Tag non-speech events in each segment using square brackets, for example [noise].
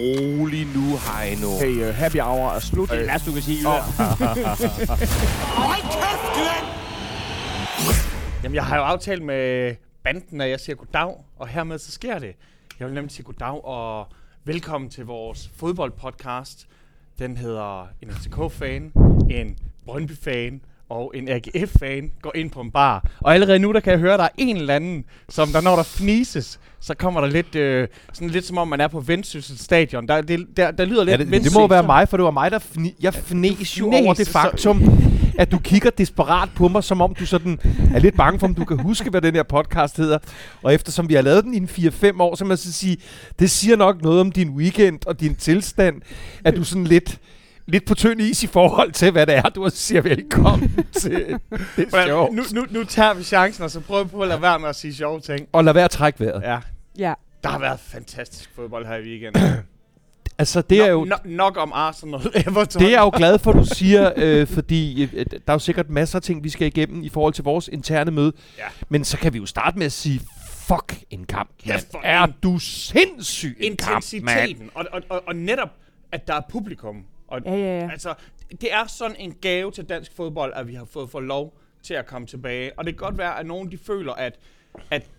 rolig nu, Heino. Hey, uh, happy hour er slut. Det er værst, du kan sige. Hold kæft! Jamen, jeg har jo aftalt med banden, at jeg siger goddag, og hermed så sker det. Jeg vil nemlig sige goddag og velkommen til vores fodboldpodcast. Den hedder en FCK-fan, en Brøndby-fan og en AGF-fan går ind på en bar. Og allerede nu, der kan jeg høre, at der er en eller anden, som der når der fnises, så kommer der lidt, øh, sådan lidt som om man er på Vendsyssel stadion. Der, det, der, der lyder lidt Ja, det, det må være mig, for det var mig, der fni, jeg fnes jo over det faktum, at du kigger desperat på mig, som om du sådan er lidt bange for, om du kan huske, hvad den her podcast hedder. Og eftersom vi har lavet den i en 4-5 år, så må jeg så sige, det siger nok noget om din weekend og din tilstand, at du sådan lidt lidt på tynd is i forhold til, hvad det er, du siger velkommen [laughs] til det show. Nu, nu, nu tager vi chancen, og så prøver vi på at lade være med at sige sjove ting. Og lad være at trække vejret. Ja, Ja. der har været fantastisk fodbold her i weekenden. [clears throat] Altså, det er jo... no, nok om Arsenal [laughs] Everton. Det er jeg jo glad for, du siger, øh, fordi øh, der er jo sikkert masser af ting, vi skal igennem i forhold til vores interne møde. Ja. Men så kan vi jo starte med at sige, fuck en kamp, Ja, for Er en- du sindssyg en kamp, mand. intensiteten, og, og, og, og netop, at der er publikum. Og, Ja, ja, ja. Altså, det er sådan en gave til dansk fodbold, at vi har fået for lov til at komme tilbage. Og det kan godt være, at nogen de føler, at, at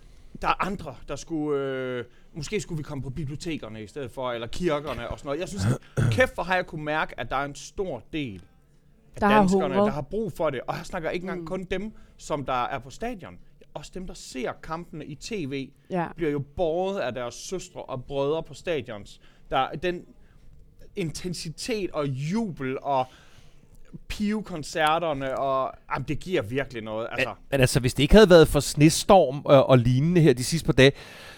der er andre, der skulle... Øh, måske skulle vi komme på bibliotekerne i stedet for, eller kirkerne og sådan noget. Jeg synes, [clears throat] kæft for har jeg kunne mærke, at der er en stor del af Der har danskerne, hungret. der har brug for det. Og jeg snakker ikke engang Mm. kun dem, som der er på stadion. Også dem, der ser kampene i tv, Ja. bliver jo båret af deres søstre og brødre på stadions. Der er den intensitet og jubel og pivekoncerterne, og jamen, det giver virkelig noget. Altså, Men, men altså, hvis det ikke havde været for snestorm og, og lignende her de sidste par dage,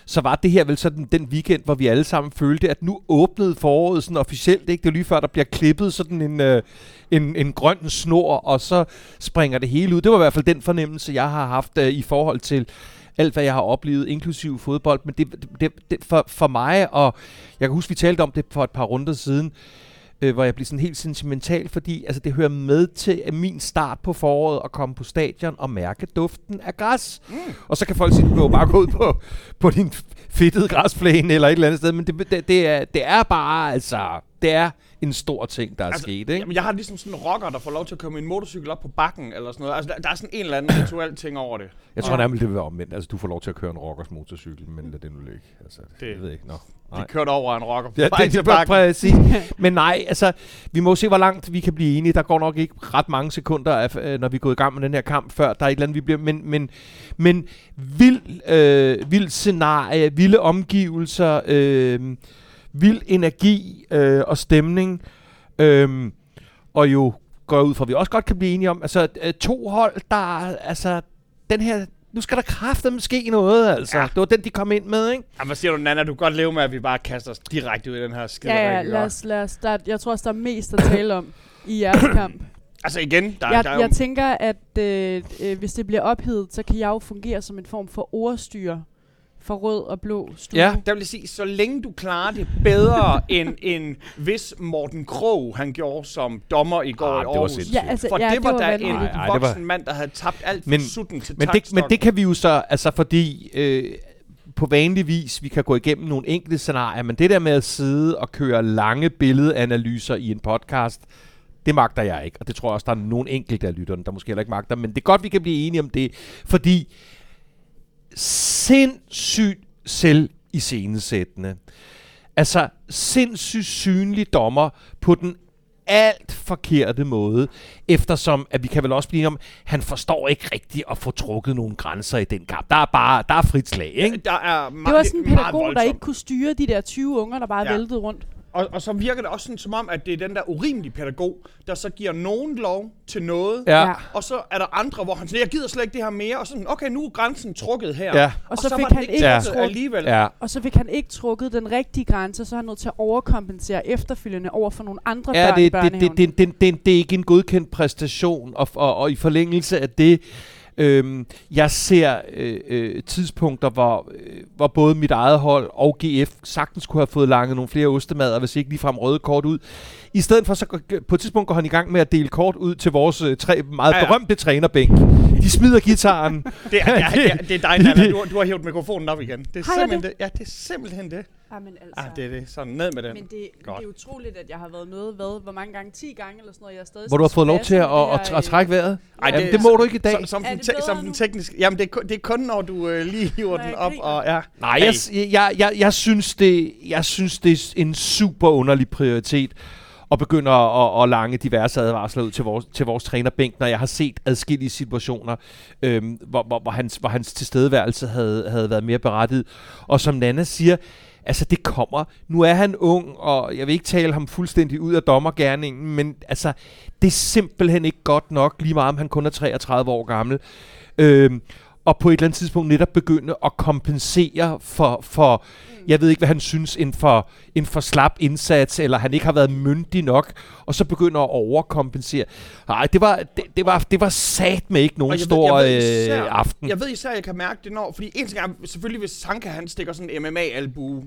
så var det her vel sådan den weekend, hvor vi alle sammen følte, at nu åbnede foråret sådan officielt. Ikke? Det er lige før, der bliver klippet sådan en, øh, en, en grøn snor, og så springer det hele ud. Det var i hvert fald den fornemmelse, jeg har haft øh, i forhold til alt, hvad jeg har oplevet, inklusive fodbold. Men det, det, det for, for mig, og jeg kan huske, vi talte om det for et par runder siden, øh, hvor jeg blev sådan helt sentimental, fordi altså, det hører med til at min start på foråret at komme på stadion og mærke duften af græs. Mm. Og så kan folk sige, du kan jo bare gå ud på, på din fedtede græsplæne eller et eller andet sted, men det, det, det, er, det er bare, altså, det er en stor ting, der er altså, sket, ikke? Jamen, jeg har ligesom sådan en rocker, der får lov til at køre en motorcykel op på bakken, eller sådan noget. Altså, der, der er sådan en eller anden [coughs] rituel ting over det. Jeg tror nærmest, det vil være omvendt. Altså, du får lov til at køre en rockers motorcykel, men lad det nu ligge. Altså, det, Det- jeg ved ikke. Nå. De kørte over en rocker Ja, det er bakken. præcis. [laughs] Men nej, altså, vi må se, hvor langt vi kan blive enige. Der går nok ikke ret mange sekunder, af, øh, når vi er gået i gang med den her kamp, før der er et eller andet, vi bliver... Men, men, men vild, øh, vild scenarie, vilde omgivelser, øh, vild energi øh, og stemning. Øh, og jo går jeg ud fra, at vi også godt kan blive enige om, altså øh, to hold, der er, altså, den her... Nu skal der kraftedeme ske noget, altså. Ja. Det var den, de kom ind med, ikke? Jamen, hvad siger du, Nana? Du kan godt leve med, at vi bare kaster os direkte ud i den her skide Ja, ja, lad os, lad os starte. Jeg tror også, der er mest at tale om i jeres [coughs] kamp. Altså igen, der, Jeg, der er jo... jeg tænker, at øh, øh, hvis det bliver ophedet, så kan jeg jo fungere som en form for ordstyre for rød og blå stue. Ja. Der vil jeg sige, så længe du klarer det bedre, [laughs] end, end hvis Morten Krog, han gjorde som dommer i går Ah, i det var Aarhus. sindssygt. Ja, altså, For ja, det var, da en vanvittigt. Ej, ej, det voksen var- mand, der havde tabt alt Men- for sutten til Men det, men det kan vi jo så, altså fordi øh, på vanlig vis, vi kan gå igennem nogle enkelte scenarier, men det der med at sidde og køre lange billedanalyser i en podcast, det magter jeg ikke. Og det tror jeg også, der er nogle enkelte af lytterne, der måske heller ikke magter. Men det er godt, vi kan blive enige om det, fordi sindssygt selv i scenesættende. Altså sindssygt synlig dommer på den alt forkerte måde, eftersom, at vi kan vel også blive om, han forstår ikke rigtigt at få trukket nogle grænser i den kamp. Der er bare, der er frit slag, ikke? Der er meget, Det var sådan en pædagog, der ikke kunne styre de der 20 unger, der bare ja. væltede rundt. Og, og så virker det også sådan, som om, at det er den der urimelige pædagog, der så giver nogen lov til noget, Ja. Ja. og så er der andre, hvor han siger, jeg gider slet ikke det her mere, og sådan, okay, nu er grænsen trukket her. Ja. Og så var fik han ikke trukket trukket- alligevel. Ja. Og så fik han ikke trukket den rigtige grænse, så er han nødt til at overkompensere efterfølgende over for nogle andre Ja, børn i det, det, det, det, det, det, det er ikke en godkendt præstation, og, og, og i forlængelse af det, øhm, jeg ser øh, øh, tidspunkter, hvor, øh, hvor både mit eget hold og GF sagtens kunne have fået langet nogle flere ostemader, hvis ikke ligefrem røde kort ud. I stedet for, så på et tidspunkt går han i gang med at dele kort ud til vores øh, tre meget Ja, ja, berømte trænerbænk. De smider gitaren. [laughs] Det er, ja, det, er, det er dig, [laughs] Nana. Du, har- du har hævet mikrofonen op igen. Det er simpelthen det? Ja, det er simpelthen det. Jamen altså. Ah, det er det. Sådan, ned med den. Men det, det Godt. er utroligt, at jeg har været med, hvad, hvor mange gange? 10 gange eller sådan noget, jeg er stadig Hvor du har fået lov til at, at, at, det at trække vejret. Ej, Jamen, det må du ikke i dag. Som, som, den, det te- som den tekniske... Jamen, det er, kun- det er kun, når du øh, lige hiver den op. griner. Og, ja. Nej, jeg, jeg, jeg, jeg, synes det, jeg synes, det er en super underlig prioritet at begynde at, at, at lange diverse advarsler ud til vores, til vores trænerbænk, når jeg har set adskillige situationer, øhm, hvor, hvor, hvor, hans, hvor hans tilstedeværelse havde, havde været mere berettiget. Og som Nana siger, altså det kommer. Nu er han ung, og jeg vil ikke tale ham fuldstændig ud af dommergærningen, men altså, det er simpelthen ikke godt nok, lige meget om han kun er 33 år gammel. Øhm, og på et eller andet tidspunkt netop begynde at kompensere for, for jeg ved ikke, hvad han synes, en for, en for slap indsats, eller han ikke har været myndig nok, og så begynder at overkompensere. Nej, det var, det, det var, det var sat med ikke nogen Og jeg ved- stor jeg ved især- øh, aften. Jeg ved især, at jeg kan mærke det, når... Fordi en ting er, selvfølgelig hvis Sanka han stikker sådan en MMA-albu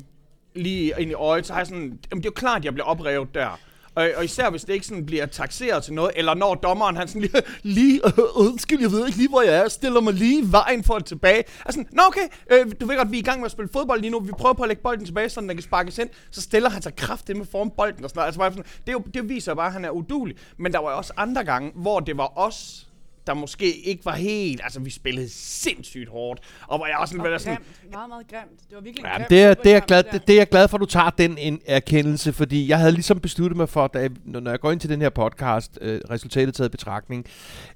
lige ind i øjet, så har jeg sådan... Jamen, det er jo klart, at jeg bliver oprevet der. Og, og især hvis det ikke sådan bliver taxeret til noget, eller når dommeren han sådan lige, [laughs] lige øh, [laughs] undskyld, jeg ved ikke lige, hvor jeg er, stiller mig lige vejen for det tilbage. Og sådan, nå okay, øh, du ved godt, vi er i gang med at spille fodbold lige nu, vi prøver på at lægge bolden tilbage, så den kan sparkes ind, så stiller han sig kraftigt med foran bolden og sådan noget. Altså, bare sådan, det, jo, det viser bare, at han er udulig. Men der var jo også andre gange, hvor det var os, der måske ikke var helt... Altså, vi spillede sindssygt hårdt. Og hvor jeg også sådan... Og sådan grimt. Meget, meget grimt. Det var virkelig Ja, grim det, er, det, er jeg glad, det, det er jeg glad for, at du tager den en erkendelse, fordi jeg havde ligesom besluttet mig for, da jeg, når jeg går ind til den her podcast, øh, resultatet taget i betragtning,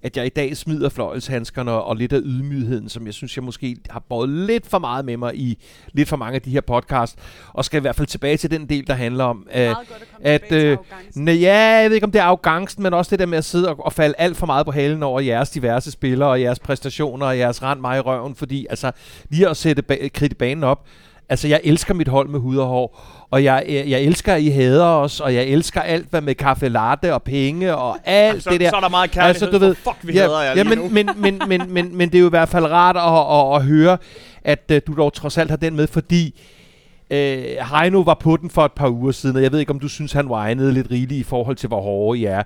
at jeg i dag smider fløjelshandskerne og lidt af ydmygheden, som jeg synes, jeg måske har båret lidt for meget med mig i lidt for mange af de her podcast, og skal i hvert fald tilbage til den del, der handler om, øh, at at, øh, ja, jeg ved ikke, om det er arrogancen, men også det der med at sidde og, og falde alt for meget på halen over jeres diverse spillere og jeres præstationer og jeres rand mig i røven, fordi altså lige at sætte ba- kridt i banen op, altså jeg elsker mit hold med hud og hår, og jeg, jeg, jeg elsker, at I hader os, og jeg elsker alt, hvad med kaffe latte og penge og alt så, det der. så er der meget kærlighed, Altså, du ved, fuck, vi ja, hader jer ja, men, men, men, men, men, men det er jo i hvert fald rart at, at, at høre, at uh, du dog trods alt har den med, fordi øh, Heino var på den for et par uger siden, og jeg ved ikke, om du synes, han whinede lidt rigeligt i forhold til, hvor hårde I er.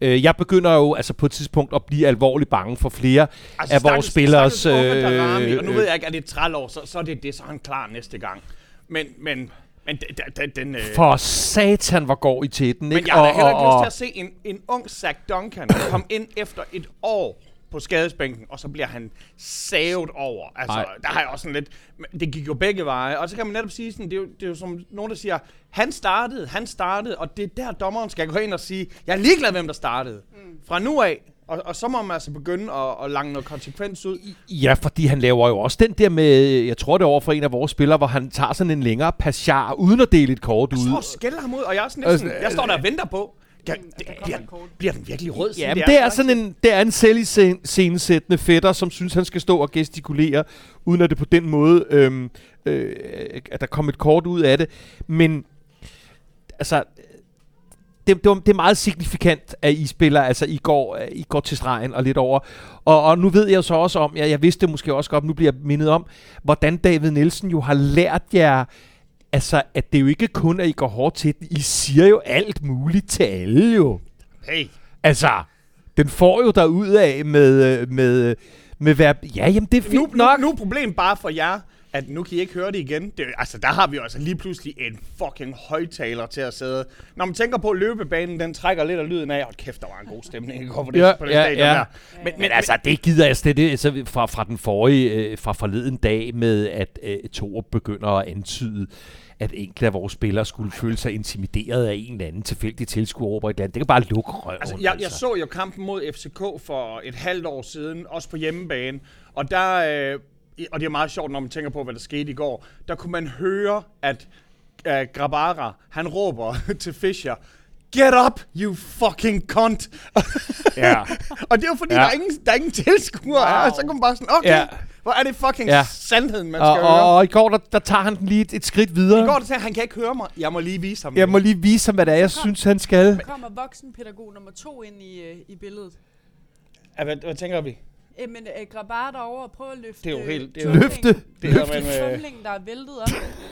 Øh, jeg begynder jo altså på et tidspunkt at blive alvorligt bange for flere Altså, af vores spillers... Darami, og nu øh, ved jeg ikke, at det er 30 år, så, så er det det, så er han klar næste gang. Men, men, men d- d- d- den... Øh, For satan, hvor går I til den, men ikke? jeg har da heller ikke og, lyst til at se en, en ung Zach Duncan komme ind efter et år på skadesbænken, og så bliver han savet over. Altså, Nej. der har jeg også sådan lidt... Det gik jo begge veje, og så kan man netop sige sådan, det er jo, det er jo som nogen, der siger, han startede, han startede, og det er der, dommeren skal gå ind og sige, jeg er ligeglad, hvem der startede. Mm. Fra nu af, og, og så må man altså begynde at, at lange noget konsekvens ud. Ja, fordi han laver jo også den der med, jeg tror det er over for en af vores spillere, hvor han tager sådan en længere pasjar, uden at dele et kort Jeg ud. står og skælder ham ud, og jeg er sådan lidt sådan, jeg står der og venter på. At der bliver, bliver den virkelig rød? Ja, men det er sådan en, det er en selviscenesættende fætter, som synes, han skal stå og gestikulere, uden at det på den måde, øhm, øh, at der kommer et kort ud af det. Men, altså, det, det, var, det er meget signifikant, at I spiller, altså I går, I går til stregen og lidt over. Og, og nu ved jeg så også om, ja, jeg vidste det måske også godt, nu bliver jeg mindet om, hvordan David Nielsen jo har lært jer, altså, at det jo ikke kun er, at I går hårdt til den. I siger jo alt muligt til alle jo. Hey, Altså, den får jo derud af med, øh, med, med hvad... Ja, jamen det er fint nu, nok. nu, nu er problemet bare for jer, at nu kan I ikke høre det igen. Det, altså, der har vi altså lige pludselig en fucking højtaler til at sidde. Når man tænker på, at løbebanen, den trækker lidt af lyden af, og kæft, der var en god stemning i går på det, Ja, på det ja, stadion ja. der. Men, Men altså, det gider jeg slet ikke. Altså, fra, fra den forrige, øh, fra forleden dag med, at øh, Thor begynder at antyde, at enkelte af vores spillere skulle føle sig intimideret af en eller anden tilfældig tilskuer over et eller andet. Det kan bare lukke røven. Altså, jeg, jeg så jo kampen mod FCK for et halvt år siden, også på hjemmebane, og der, øh, og det er meget sjovt, når man tænker på, hvad der skete i går, der kunne man høre, at øh, Grabara, han råber [laughs] til Fischer, Get up, you fucking cunt! [laughs] Ja. og det er jo fordi, Ja. der, er ingen, der er ingen tilskuere Wow. og så kan man bare sådan, okay, Ja. hvor er det fucking Ja. sandheden, man og, skal og, høre. og, i går, der, der tager han den lige et, et skridt videre. I går, der sagde, han, han kan ikke høre mig, jeg må lige vise ham Jeg det." må lige vise ham, hvad det er, jeg synes, han skal. Så kommer voksenpædagog nummer to ind i, øh, i billedet. Ja, hvad, hvad tænker vi? Øh, men øh, Grabar derovre og prøve at løfte... Det er jo øh, helt- det er jo- Løfte? Det hedder Løfte man, øh, der er væltet op.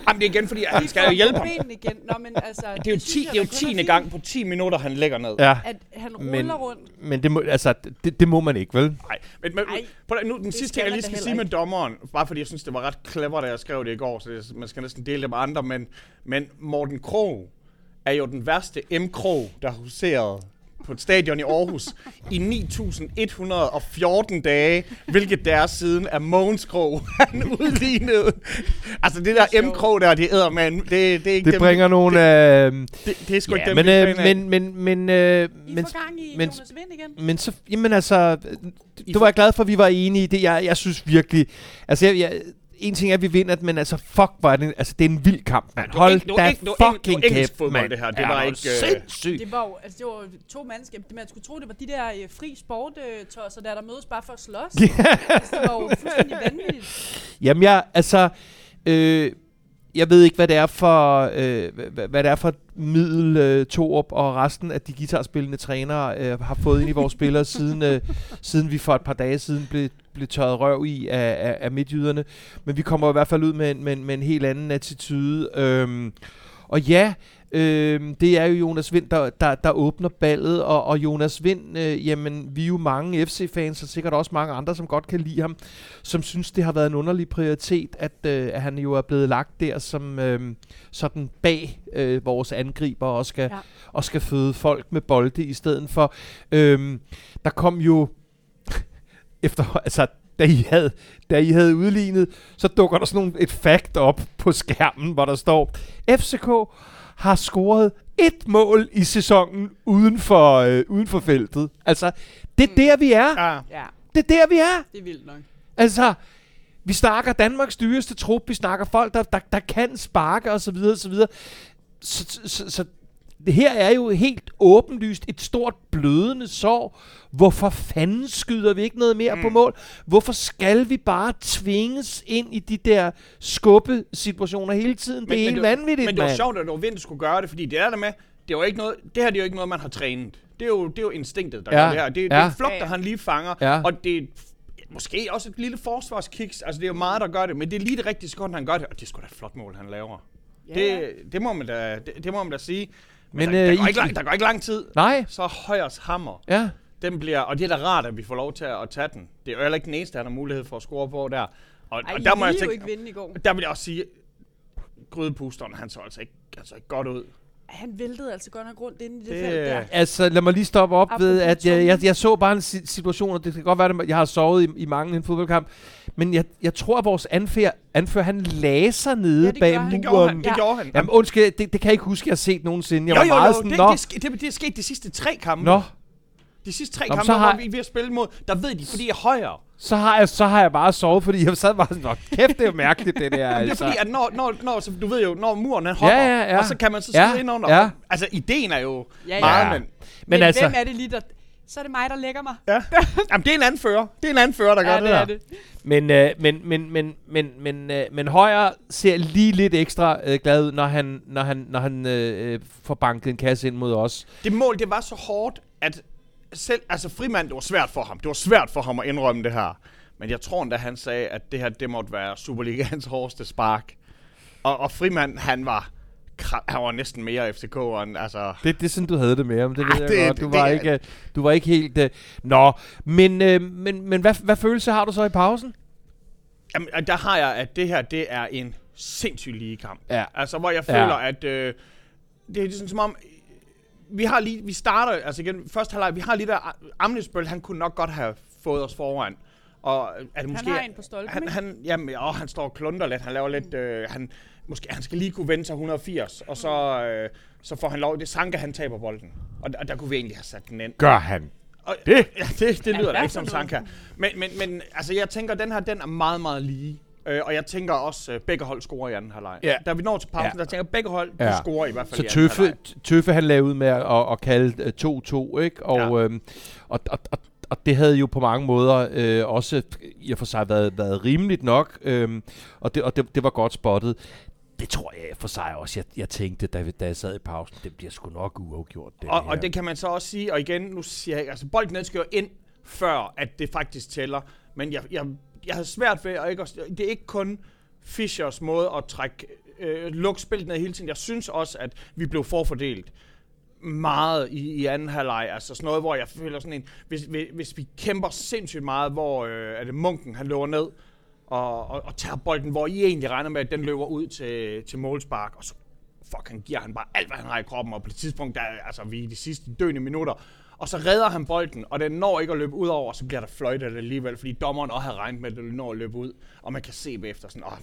Jamen, det er igen, fordi han skal jo hjælpe ham. igen. Nå, men altså... Det er jo synes 10, jeg det er jo da kun 10. fint, gang på 10 minutter, han lægger ned. Ja, At han ruller Men- rundt. men det må, altså, det, det må man ikke, vel? Nej, men, men Ej, prøv, nu, den sidste ting, jeg lige skal sige med dommeren, bare fordi jeg synes, det var ret clever, da jeg skrev det i går, så det, man skal næsten dele det med andre, men, men Morten Krog er jo den værste M. Krog, der har huseret på et stadion i Aarhus i 9.114 dage, hvilket der er siden af Mogens Krog. [laughs] Han udlignede. Altså det der M. Krog der, det æder man. Det, det er ikke Det dem, bringer nogle... Øh, det, det er sgu ikke ja, dem, men, vi er øh, men, men, men, øh, I men, får gang i men- Jonas Vind igen. men så, jamen altså, du var jeg glad for, at vi var enige i det. Jeg, jeg synes virkelig, altså jeg, jeg, en ting er, at vi vinder, men altså, fuck, hvor er det, altså, det er en vild kamp, mand. det var Hold ikke- det var da ikke- var ikke- var fucking engelsk kæft, fodbold, mand. det her. Det Ja, var ikke, øh, sindssygt. Det var jo, altså det var jo to mandskaber. Man skulle tro, det var de der øh, fri sporttosser, der der mødes bare for at slås. altså, det var jo fuldstændig vanvittigt. Jamen, jeg, altså, øh, jeg ved ikke, hvad det er for, øh, hvad, hvad det er for middel, øh, Torup og resten af de guitarspillende trænere øh, har fået ind i vores spillere, siden, øh, siden vi for et par dage siden blev, blev tørret røv i af, af, af midtjyderne. Men vi kommer i hvert fald ud med, en- med, en- med en helt anden attitude. Øhm, og ja, øh, det er jo Jonas Vind, der, der, der åbner ballet, og, og Jonas Vind, øh, jamen, vi er jo mange FC-fans, og sikkert også mange andre, som godt kan lide ham, som synes, det har været en underlig prioritet, at, øh, at han jo er blevet lagt der som øh, sådan bag øh, vores angriber, og skal, ja. Og skal føde folk med bolde i stedet for. Øh, der kom jo efter, [laughs] altså, da I havde, da I havde udlignet, så dukker der sådan nogle, et fact op på skærmen, hvor der står, FCK har scoret et mål i sæsonen uden for, øh, uden for feltet. Altså, det er der, vi er. Ja. Ja, Det er der, vi er. det er vildt nok. Altså, vi snakker Danmarks dyreste trup, vi snakker folk, der, der, der kan sparke osv. Så, videre, og så, videre. så, så, så, så det her er jo helt åbenlyst et stort blødende sår. Hvorfor fanden skyder vi ikke noget mere mm. på mål? Hvorfor skal vi bare tvinges ind i de der skubbe-situationer hele tiden? det er helt det, vanvittigt, Men det var mand. sjovt, at det Vind, skulle gøre det, fordi det er der med, det, var ikke noget, det her det er jo ikke noget, man har trænet. Det er jo, det er jo instinktet, der Ja, gør det her. Det, det ja. er en flug, Ja, der han lige fanger, Ja. og det er måske også et lille forsvarskiks. Altså, det er jo meget, der gør det, men det er lige det rigtige sekund, han gør det, og det er sgu da et flot mål, han laver. Ja, det, det, må man da, det, det må man da sige. Men, Men, der, øh, der, går I- ikke lang, der går ikke lang tid, Nej, så Højers hammer, ja. den bliver, og det er da rart, at vi får lov til at, at tage den. Det er jo heller ikke den eneste, han har mulighed for at score på der. Og, Ej, og I der må jeg jo tænke, ikke vinde i går. der vil jeg også sige, grydepusteren, han så altså ikke, altså ikke godt ud. Han væltede altså godt nok rundt inde i det, Det- felt der. Altså, lad mig lige stoppe op ved, Apropos at jeg, jeg, jeg så bare en si- situation, og det kan godt være, at jeg har sovet i, i mange en fodboldkamp, men jeg, jeg tror, at vores anfører, anfører han lagde sig nede Ja, det bag gør han. Det muren. gjorde han, det Ja. gjorde han. Jamen undskyld, det, det kan jeg ikke huske, jeg har set nogensinde. Jeg jo, var jo, meget jo, sådan, det, det, det, det er sket de sidste tre kampe. nå, De sidste tre Nå, kampe, har- vi, vi har spillet mod, der ved de, fordi jeg er højere. så har, jeg, så har jeg bare sovet, fordi jeg sad bare sådan, nå, kæft, det er jo mærkeligt, det der. [laughs] Det er altså. fordi, at når, når, når så du ved jo, når muren den hopper, Ja, ja, ja. og så kan man så Ja, sidde ind under. ja. Altså, ideen er jo Ja, ja. meget, Ja. men... Men, Men altså, hvem er det lige, der... Så er det mig, der lægger mig. Ja. [laughs] Jamen, det er en anden fører. Det er en anden fører, der gør ja, det, det der. er det. men, øh, men, men, men, men, men, øh, men Højer ser lige lidt ekstra øh, glad ud, når han, når han, når han øh, øh, får banket en kasse ind mod os. Det mål, det var så hårdt, at selv, altså frimand, det var svært for ham. Det var svært for ham at indrømme det her. Men jeg tror endda, han sagde, at det her, det måtte være Superligans [laughs] hårdeste spark. Og, og frimand, han var, han var næsten mere FCK'eren, altså... Det, det er sådan, du havde det med ham. Det ved Ah, jeg det- godt. Du det- var, det- ikke, øh, du var ikke helt... Uh... Nå, men, øh, men, men hvad, hvad følelse har du så i pausen? Jamen, og der har jeg, at det her, det er en sindssyg lige kamp. Ja. Altså, hvor jeg Ja. føler, at øh, det er ligesom som om, vi har lige, vi starter, altså igen, første halvleg, vi har lige der, Amnesbøl, han kunne nok godt have fået os foran. Og er det måske, Han har en på stolpen, han, han, jamen, åh, han står og klunter lidt, han laver lidt, øh, han, måske, han skal lige kunne vende sig 180, og så, øh, så får han lov, det Sanka, han taber bolden. Og, og der kunne vi egentlig have sat den ind. Gør han. Og, det? Ja, det, det lyder da ikke som? Sanka. Men, men, men altså, jeg tænker, den her, den er meget, meget lige. Øh, og jeg tænker også, at begge hold scorer i anden halvleg. Ja. Da vi når til pausen, Ja. der tænker jeg, at begge hold, Ja. scorer i hvert fald Så i Tøffe. Tøffe han lavede ud med at, at, at kalde øh, 2-2, ikke? Og, Ja. øhm, og, og, og, og det havde jo på mange måder øh, også i og for sig været, været rimeligt nok, øhm, og, det, og det, det var godt spottet. Det tror jeg for sig også, jeg, jeg tænkte, da, vi- da jeg sad i pausen, det bliver sgu nok uafgjort. Det Og, her. og det kan man så også sige, og igen, nu siger jeg altså bolden den skal jo ind før at det faktisk tæller. Men jeg, jeg, jeg havde svært ved, og ikke, også- det er ikke kun Fischers måde at trække øh, lukke spillet ned hele tiden. Jeg synes også, at vi blev forfordelt meget i, i anden halvleg. Altså sådan noget, hvor jeg føler sådan en... Hvis, hvis, hvis vi kæmper sindssygt meget, hvor øh, er det munken, han løber ned og, og, og tager bolden, hvor I egentlig regner med, at den løber ud til, til målspark, og så fucking giver han bare alt, hvad han har i kroppen, og på det tidspunkt, der, altså vi er i de sidste døende minutter, og så redder han bolden, og den når ikke at løbe ud over, og så bliver der fløjtet alligevel, fordi dommeren også havde regnet med, at den når at løbe ud, og man kan se bagefter sådan, åh,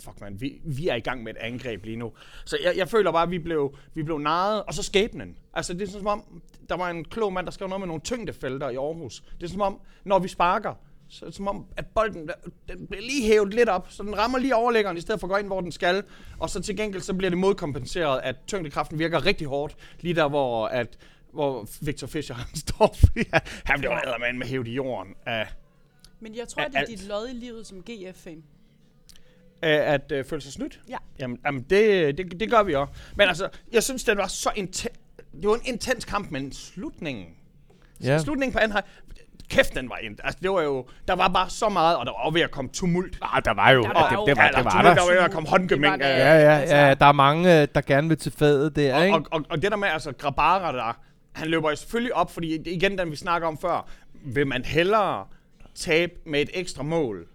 fuck man, vi, vi er i gang med et angreb lige nu. Så jeg, jeg føler bare, at vi blev, vi blev narret, og så skæbnen. Altså det er sådan, som om, der var en klog mand, der skrev noget med nogle tyngdefelter i Aarhus. Det er som om, når vi sparker, så er som om, at bolden den bliver lige hævet lidt op, så den rammer lige overlæggeren, i stedet for at gå ind, hvor den skal. Og så til gengæld, så bliver det modkompenseret, at tyngdekraften virker rigtig hårdt, lige der, hvor, at, hvor Victor Fischer han står, fordi han- [laughs] han bliver ja. med hævet i jorden af, Men jeg tror, Af det er alt. dit lod i livet som GF-fan. af at øh, føle sig snydt. Ja. Jamen, jamen det, det, det gør vi også. Men altså, jeg synes, det var så intens. Det var en intens kamp, men slutningen. Ja. Ja. Slutningen på anden halvleg kæft, den var ind. Altså, det var jo, der var bare så meget, og der var også ved at komme tumult. Ah, der var jo. Der var det, jo- det, var, Ja, det var der. der var ved at komme håndgemæng. Det var der. Ja, ja, Altså- ja, der er mange, øh, der gerne vil til fadet der, ikke? Og, og, og det der med, altså Grabara der, han løber jo selvfølgelig op, fordi igen den, vi snakker om før. Vil man hellere tabe med et ekstra mål,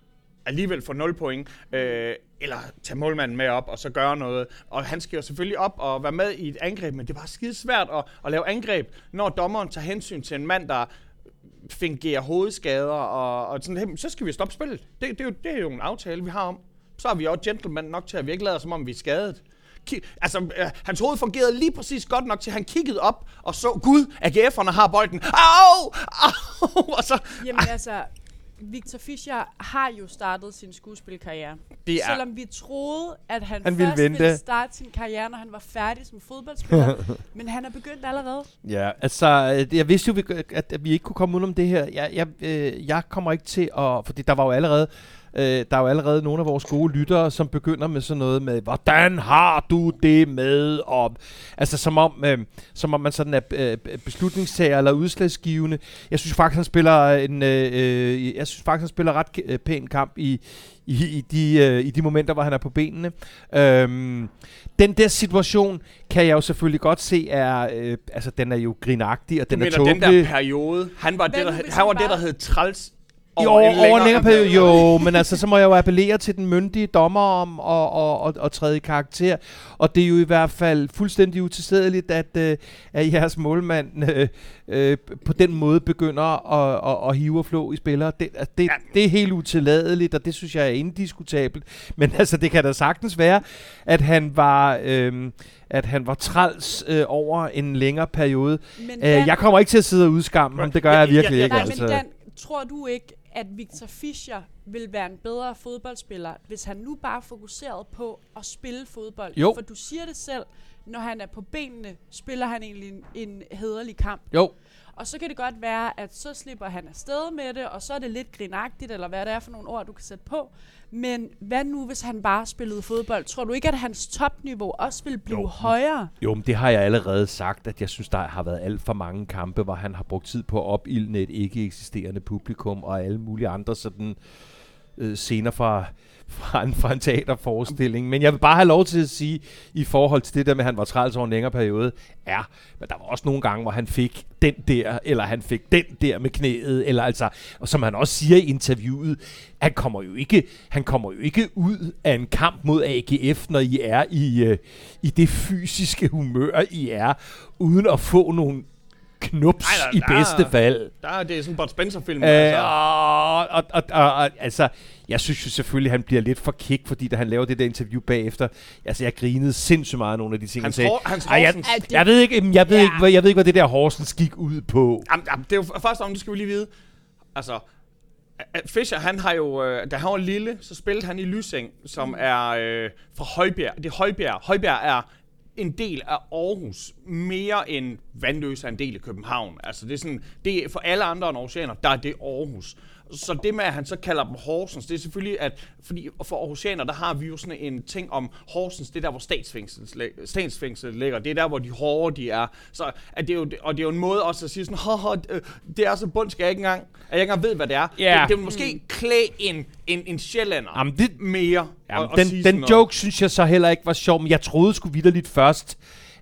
alligevel få 0 point, øh, eller tage målmanden med op og så gøre noget. Og han skal jo selvfølgelig op og være med i et angreb, men det er bare skide svært at, at lave angreb, når dommeren tager hensyn til en mand, der fungerer hovedskader, og, og sådan, hey, så skal vi stoppe spillet. Det, det, er jo, det er jo en aftale, vi har om. Så er vi også gentleman nok til, at vi ikke lader, som om vi er skadet. Altså, øh, hans hoved fungerede lige præcis godt nok til, at han kiggede op og så, gud, AGF'erne har bolden. Au! Au! Og så, Jamen altså, Victor Fischer har jo startet sin skuespilkarriere. det er, Selvom vi troede, at han, Han ville først vente. ville starte sin karriere, når han var færdig som fodboldspiller. [laughs] men han er begyndt allerede. Ja, altså, øh, jeg vidste jo, vi- at, vi ikke kunne komme ud om det her. Jeg, jeg, øh, jeg kommer ikke til at... Fordi der var jo allerede... Øh, der er jo allerede nogle af vores gode lyttere, som begynder med sådan noget med, hvordan har du det med? Og, altså som om, øh, som om man sådan er øh, beslutningstager eller udslagsgivende. Jeg synes faktisk, han spiller en, øh, øh, jeg synes faktisk, han spiller ret øh, pæn kamp i, i, i, de, øh, i de momenter, hvor han er på benene. Øhm, den der situation kan jeg jo selvfølgelig godt se er, øh, altså den er jo grinagtig, og du den er mener, den tåbelig. der periode, han var, det, der, han var det, bare- der hed træls over over, en over en længere periode, jo, men altså, så må jeg jo appellere til den myndige dommer om at, at, at, at træde i karakter. Og det er jo i hvert fald fuldstændig utilstedeligt, at, øh, at jeres målmand øh, øh, på den måde begynder at, at, at hive og flå i spillere. Det, altså, det, Ja. det er helt utilladeligt, og det synes jeg er indiskutabelt. [laughs] Men altså, det kan da sagtens være, at han var... Øh, at han var træls øh, over en længere periode. Men Øh, Dan, jeg kommer ikke til at sidde og udskamme ham, det gør Ja, jeg ja, virkelig ja, ikke. nej, altså. men Dan, tror du ikke, at Victor Fischer vil være en bedre fodboldspiller, hvis han nu bare fokuserede på at spille fodbold? Jo. For du siger det selv, når han er på benene, spiller han egentlig en, en hederlig kamp. Jo, Og så kan det godt være, at så slipper han afsted med det, og så er det lidt grinagtigt, eller hvad det er for nogle ord, du kan sætte på. Men hvad nu, hvis han bare spillede fodbold? Tror du ikke, at hans topniveau også vil blive Jo. højere? Jo, men det har jeg allerede sagt, at jeg synes, der har været alt for mange kampe, hvor han har brugt tid på at opildne et ikke eksisterende publikum, og alle mulige andre sådan øh, scener fra, fra, en, fra en teaterforestilling. Men jeg vil bare have lov til at sige, i forhold til det der med, at han var træls over en længere periode, ja, men der var også nogle gange, hvor han fik den der, eller han fik den der med knæet, eller altså, og som han også siger i interviewet, han kommer jo ikke, han kommer jo ikke ud af en kamp mod AGF, når I er i, øh, i det fysiske humør, I er, uden at få nogle knups Nej, i der- der- bedste fald. Der er det er sådan en Bud Spencer-film. Øh, altså. og, og, og, og, og, altså, jeg synes jo selvfølgelig, han bliver lidt for kick, fordi da han laver det der interview bagefter, altså jeg grinede sindssygt meget af nogle af de ting, han Hans, sagde. hans Ej, jeg, det- jeg ved ikke, jeg ved, Ja. ikke, hvad, jeg ved ikke, hvad det der Horsens gik ud på. Jamen, jamen, det er jo først om, det skal vi lige vide. Altså, at Fischer, han har jo, øh, da han var lille, så spillede han i Lysing, som er øh, fra Højbjerg. Det er Højbjerg. Højbjerg er en del af Aarhus, mere end Vandløse er en del af København. Altså, det er sådan, det er for alle andre end Aarhusianer, der er det Aarhus så det med, at han så kalder dem Horsens, det er selvfølgelig, at fordi for Aarhusianer, der har vi jo sådan en ting om Horsens, det er der, hvor statsfængslet, statsfængslet ligger. Det er der, hvor de hårde de er. Så at det er jo, og det er jo en måde også at sige sådan, Haha, øh, det er så bundsk, jeg ikke engang, at jeg ikke engang ved, hvad det er. Ja. Det, det vil måske klæde en, en, en sjællander Jamen, det- mere. Jamen, at den, sige den noget. joke synes jeg så heller ikke var sjov, men jeg troede sgu vidderligt først,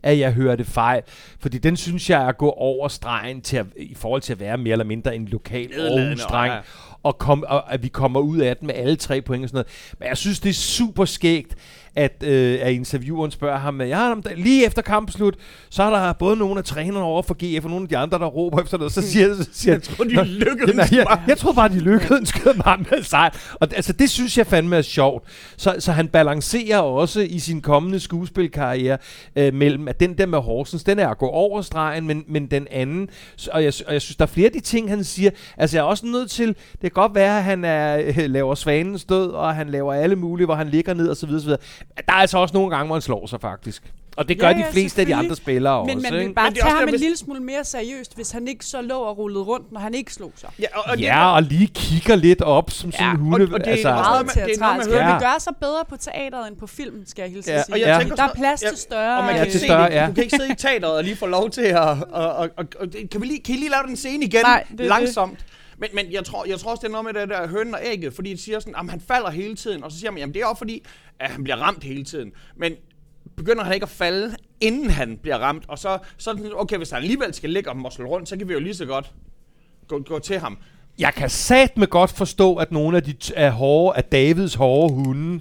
at jeg hørte fejl. Fordi den synes jeg er at gå over stregen til at, i forhold til at være mere eller mindre en lokal Aarhus-dreng. ja. Og, kom, og at vi kommer ud af den med alle tre point og sådan noget. Men jeg synes, det er super skægt, at, øh, at intervieweren spørger ham, ja, lige efter kampen slut, så er der både nogle af trænerne over for GF, og nogle af de andre, der råber efter noget. Så siger, så siger Jeg tror, de lykkedes Jamen, jeg, bare. jeg tror bare, de lykkedes [laughs] meget med sejr. Og altså, det synes jeg fandme er sjovt. Så, så han balancerer også i sin kommende skuespilkarriere øh, mellem, at den der med Horsens, den er at gå over stregen, men, men den anden, og jeg, og jeg synes, der er flere af de ting, han siger. Altså, jeg er også nødt til, det kan godt være, at han er, [laughs] laver svanens død, og han laver alle mulige, hvor han ligger ned og så videre, så videre. Der er altså også nogle gange, hvor han slår sig faktisk. Og det gør Ja, de ja, fleste af de andre spillere Men også. man ikke? vil bare Men det er tage også ham en hvis- lille smule mere seriøst, hvis han ikke så lå og rullede rundt, når han ikke slog sig. Ja, og, og det, Ja, og lige kigger lidt op som sådan Ja, en og- hunde. og det er altså, Meget det er noget med teatralsk. at Det høre- vil gøre sig bedre på teateret end på film, skal jeg hilse Ja, sige. og jeg Ja. tænker Der er sådan- plads ja, til større... Og man Ja, kan øh, til se større, det. ja. Du kan ikke sidde i teateret og lige få lov til at... Og, og, og, og, det- kan, vi lige, kan I lige lave den scene igen? Nej, det Langsomt. Men, men jeg, tror, jeg tror også, det er noget med det der hønen og ægget, fordi de siger sådan, at han falder hele tiden, og så siger man, jamen det er også fordi, at han bliver ramt hele tiden. Men begynder han ikke at falde, inden han bliver ramt, og så, så okay, hvis han alligevel skal ligge og mosle rundt, så kan vi jo lige så godt gå, gå til ham. Jeg kan satme godt forstå, at nogle af de t- af, hårde, af Davids hårde hunde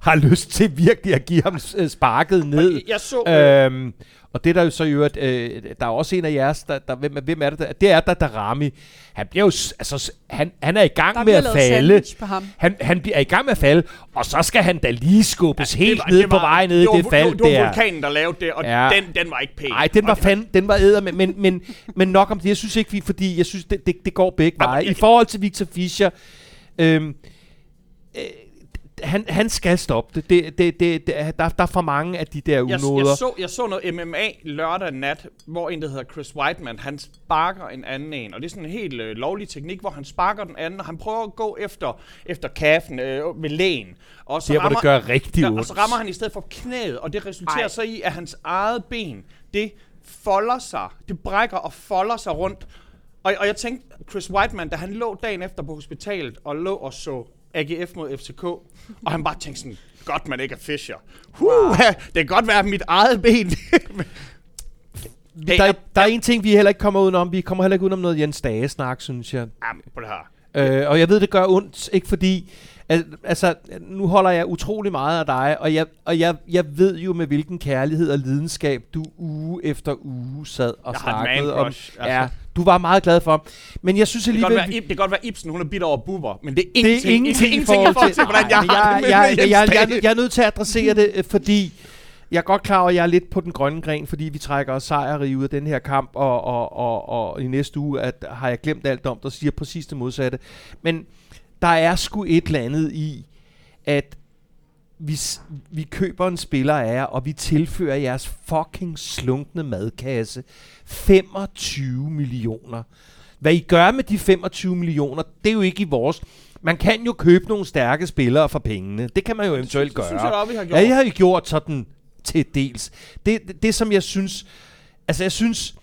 har lyst til virkelig at give ham øh, sparket ned. Jeg, jeg så... Øh, Øhm, og det er der jo så i øvrigt, øh, der er også en af jeres, der, der, hvem, hvem er det der? Det er der, der Rami. Han bliver jo, altså, han, han er i gang Der med at falde. sandwich på ham. Han, han bliver i gang med at falde, og så skal han da lige skubbes ja, helt var- ned var- på vej ned i det, var, det fald det, var, det var der. vulkanen, der lavede det, og Ja. den, den var ikke pæn. Nej, den var fand, den var æder, men, men, men, men nok om det. Jeg synes ikke, vi, fordi jeg synes, det, det, det går begge veje. I forhold til Victor Fischer, øhm, øh, han, han skal stoppe det. det, det, det, det der, der er for mange af de der jeg, unoder. jeg, så, jeg så noget MMA lørdag nat, hvor en, der hedder Chris Whiteman, han sparker en anden en. Og det er sådan en helt øh, lovlig teknik, hvor han sparker den anden, og han prøver at gå efter, efter kaffen øh, ved lægen. Og så Der, hvor det gør rigtig ondt. og så rammer han i stedet for knæet, og det resulterer. Ej. så i, at hans eget ben, det folder sig, det brækker og folder sig rundt. Og, og jeg tænkte, Chris Whiteman, da han lå dagen efter på hospitalet, og lå og så AGF mod FCK, og han bare tænkte sådan, godt man ikke er Fischer. Huh, wow. det kan godt være mit eget ben. der, er, er, der er en ting, vi heller ikke kommer udenom. Vi kommer heller ikke udenom noget Jens Dage-snak, synes jeg. Jamen, på det her. Øh, og jeg ved, det gør ondt, ikke fordi... al- Altså, nu holder jeg utrolig meget af dig, og jeg, og jeg, jeg ved jo med hvilken kærlighed og lidenskab du uge efter uge sad og Jeg snakkede om. altså. Ja, du var meget glad for. Men jeg synes Det kan, godt alligevel... være, det kan godt være Ibsen, hun er bidt over buber, men det er det ingenting, er ingenting, ingenting forhold til, hvordan jeg Nej, har men det jeg, jeg, jeg, jeg, jeg, jeg er nødt til at adressere det, øh, fordi jeg er godt klar over, at jeg er lidt på den grønne gren, fordi vi trækker os sejrige ud af den her kamp, og, og, og, og i næste uge at, har jeg glemt alt om, der siger præcis det modsatte. Men der er sgu et eller andet i, at vi, s- vi køber en spiller af jer, og vi tilfører jeres fucking slunkne madkasse 25 millioner. Hvad I gør med de 25 millioner, det er jo ikke i vores. Man kan jo købe nogle stærke spillere for pengene. Det kan man jo eventuelt Det gøre. synes jeg da vi har gjort. Ja, jeg har jo gjort sådan til dels. Det, det, det som jeg synes... Altså, jeg synes...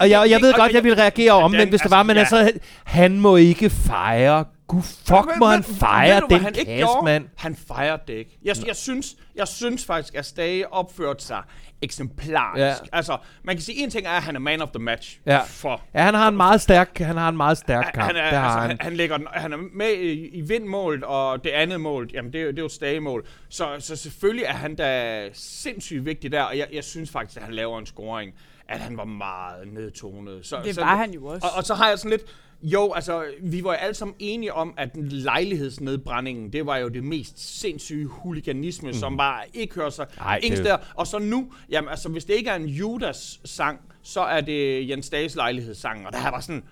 Og jeg, jeg ved godt, jeg vil reagere om, men hvis det altså, var, men ja. altså, han må ikke fejre. Gud, fuck Men- må han fejre den han ikke kasse, mand. Han fejrede det ikke. Jeg, jeg, synes, jeg synes faktisk, at Stage opførte sig eksemplarisk. Ja. Altså, man kan sige, en ting er, at han er man of the match. Ja. For Ja, han har en meget stærk, han har en meget stærk kamp. han er, altså, han. han, han, lægger, den- han er med i, i vindmålet, og det andet mål, jamen det, er jo- det er jo stagemål. Så, så selvfølgelig er han da sindssygt vigtig der, og jeg, jeg synes faktisk, at han laver en scoring, at han var meget nedtonet. Så, Det så, var han jo også. Og, og så har jeg sådan lidt, jo, altså, vi var alle sammen enige om, at lejlighedsnedbrændingen, det var jo det mest sindssyge huliganisme, mm. som bare ikke hører sig Ej, ingen det- steder. Og så nu, jamen altså, hvis det ikke er en Judas-sang, så er det Jens Dages lejlighedssang, og der er bare sådan,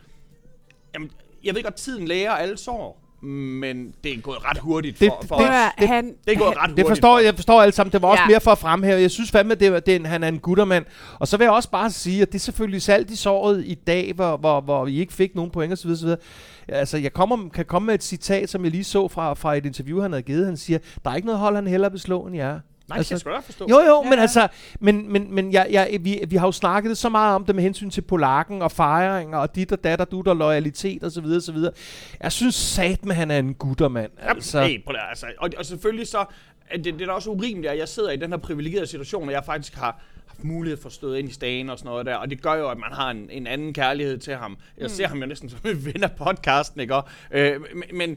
Jamen, jeg ved godt, tiden læger alle sår, men det er gået ret hurtigt Det- for, for det- os. Det- han, Det er gået han, ret hurtigt. Det forstår for jeg, forstår alle sammen. Det var også Ja. mere for at fremhæve. Jeg synes fandme, det, var- det, er han er en guttermand. Og så vil jeg også bare sige, at det er selvfølgelig salt i såret i dag, hvor, hvor, hvor vi ikke fik nogen point osv. osv. Altså, jeg kommer, kan komme med et citat, som jeg lige så fra, fra et interview, han havde givet. Han siger, der er ikke noget hold, han hellere vil slå end jer. Nej, det kan jeg sgu da godt forstå. Jo, jo, Ja, men ja. altså, men, men, men jeg, jeg, vi, vi har jo snakket så meget om det med hensyn til polakken og fejringer og dit og datter, dut og loyalitet og så videre, så videre. Jeg synes satme, han er en guttermand. Altså. Altså, Hey, prøv at, altså, og, og selvfølgelig så, at det, det er da også urimeligt, at jeg sidder i den her privilegerede situation, og jeg faktisk har haft mulighed for at støde ind i stagen og sådan noget der, og det gør jo, at man har en, en anden kærlighed til ham. Jeg mm. ser ham jo næsten som en ven af podcasten, ikke? Og, øh, men, men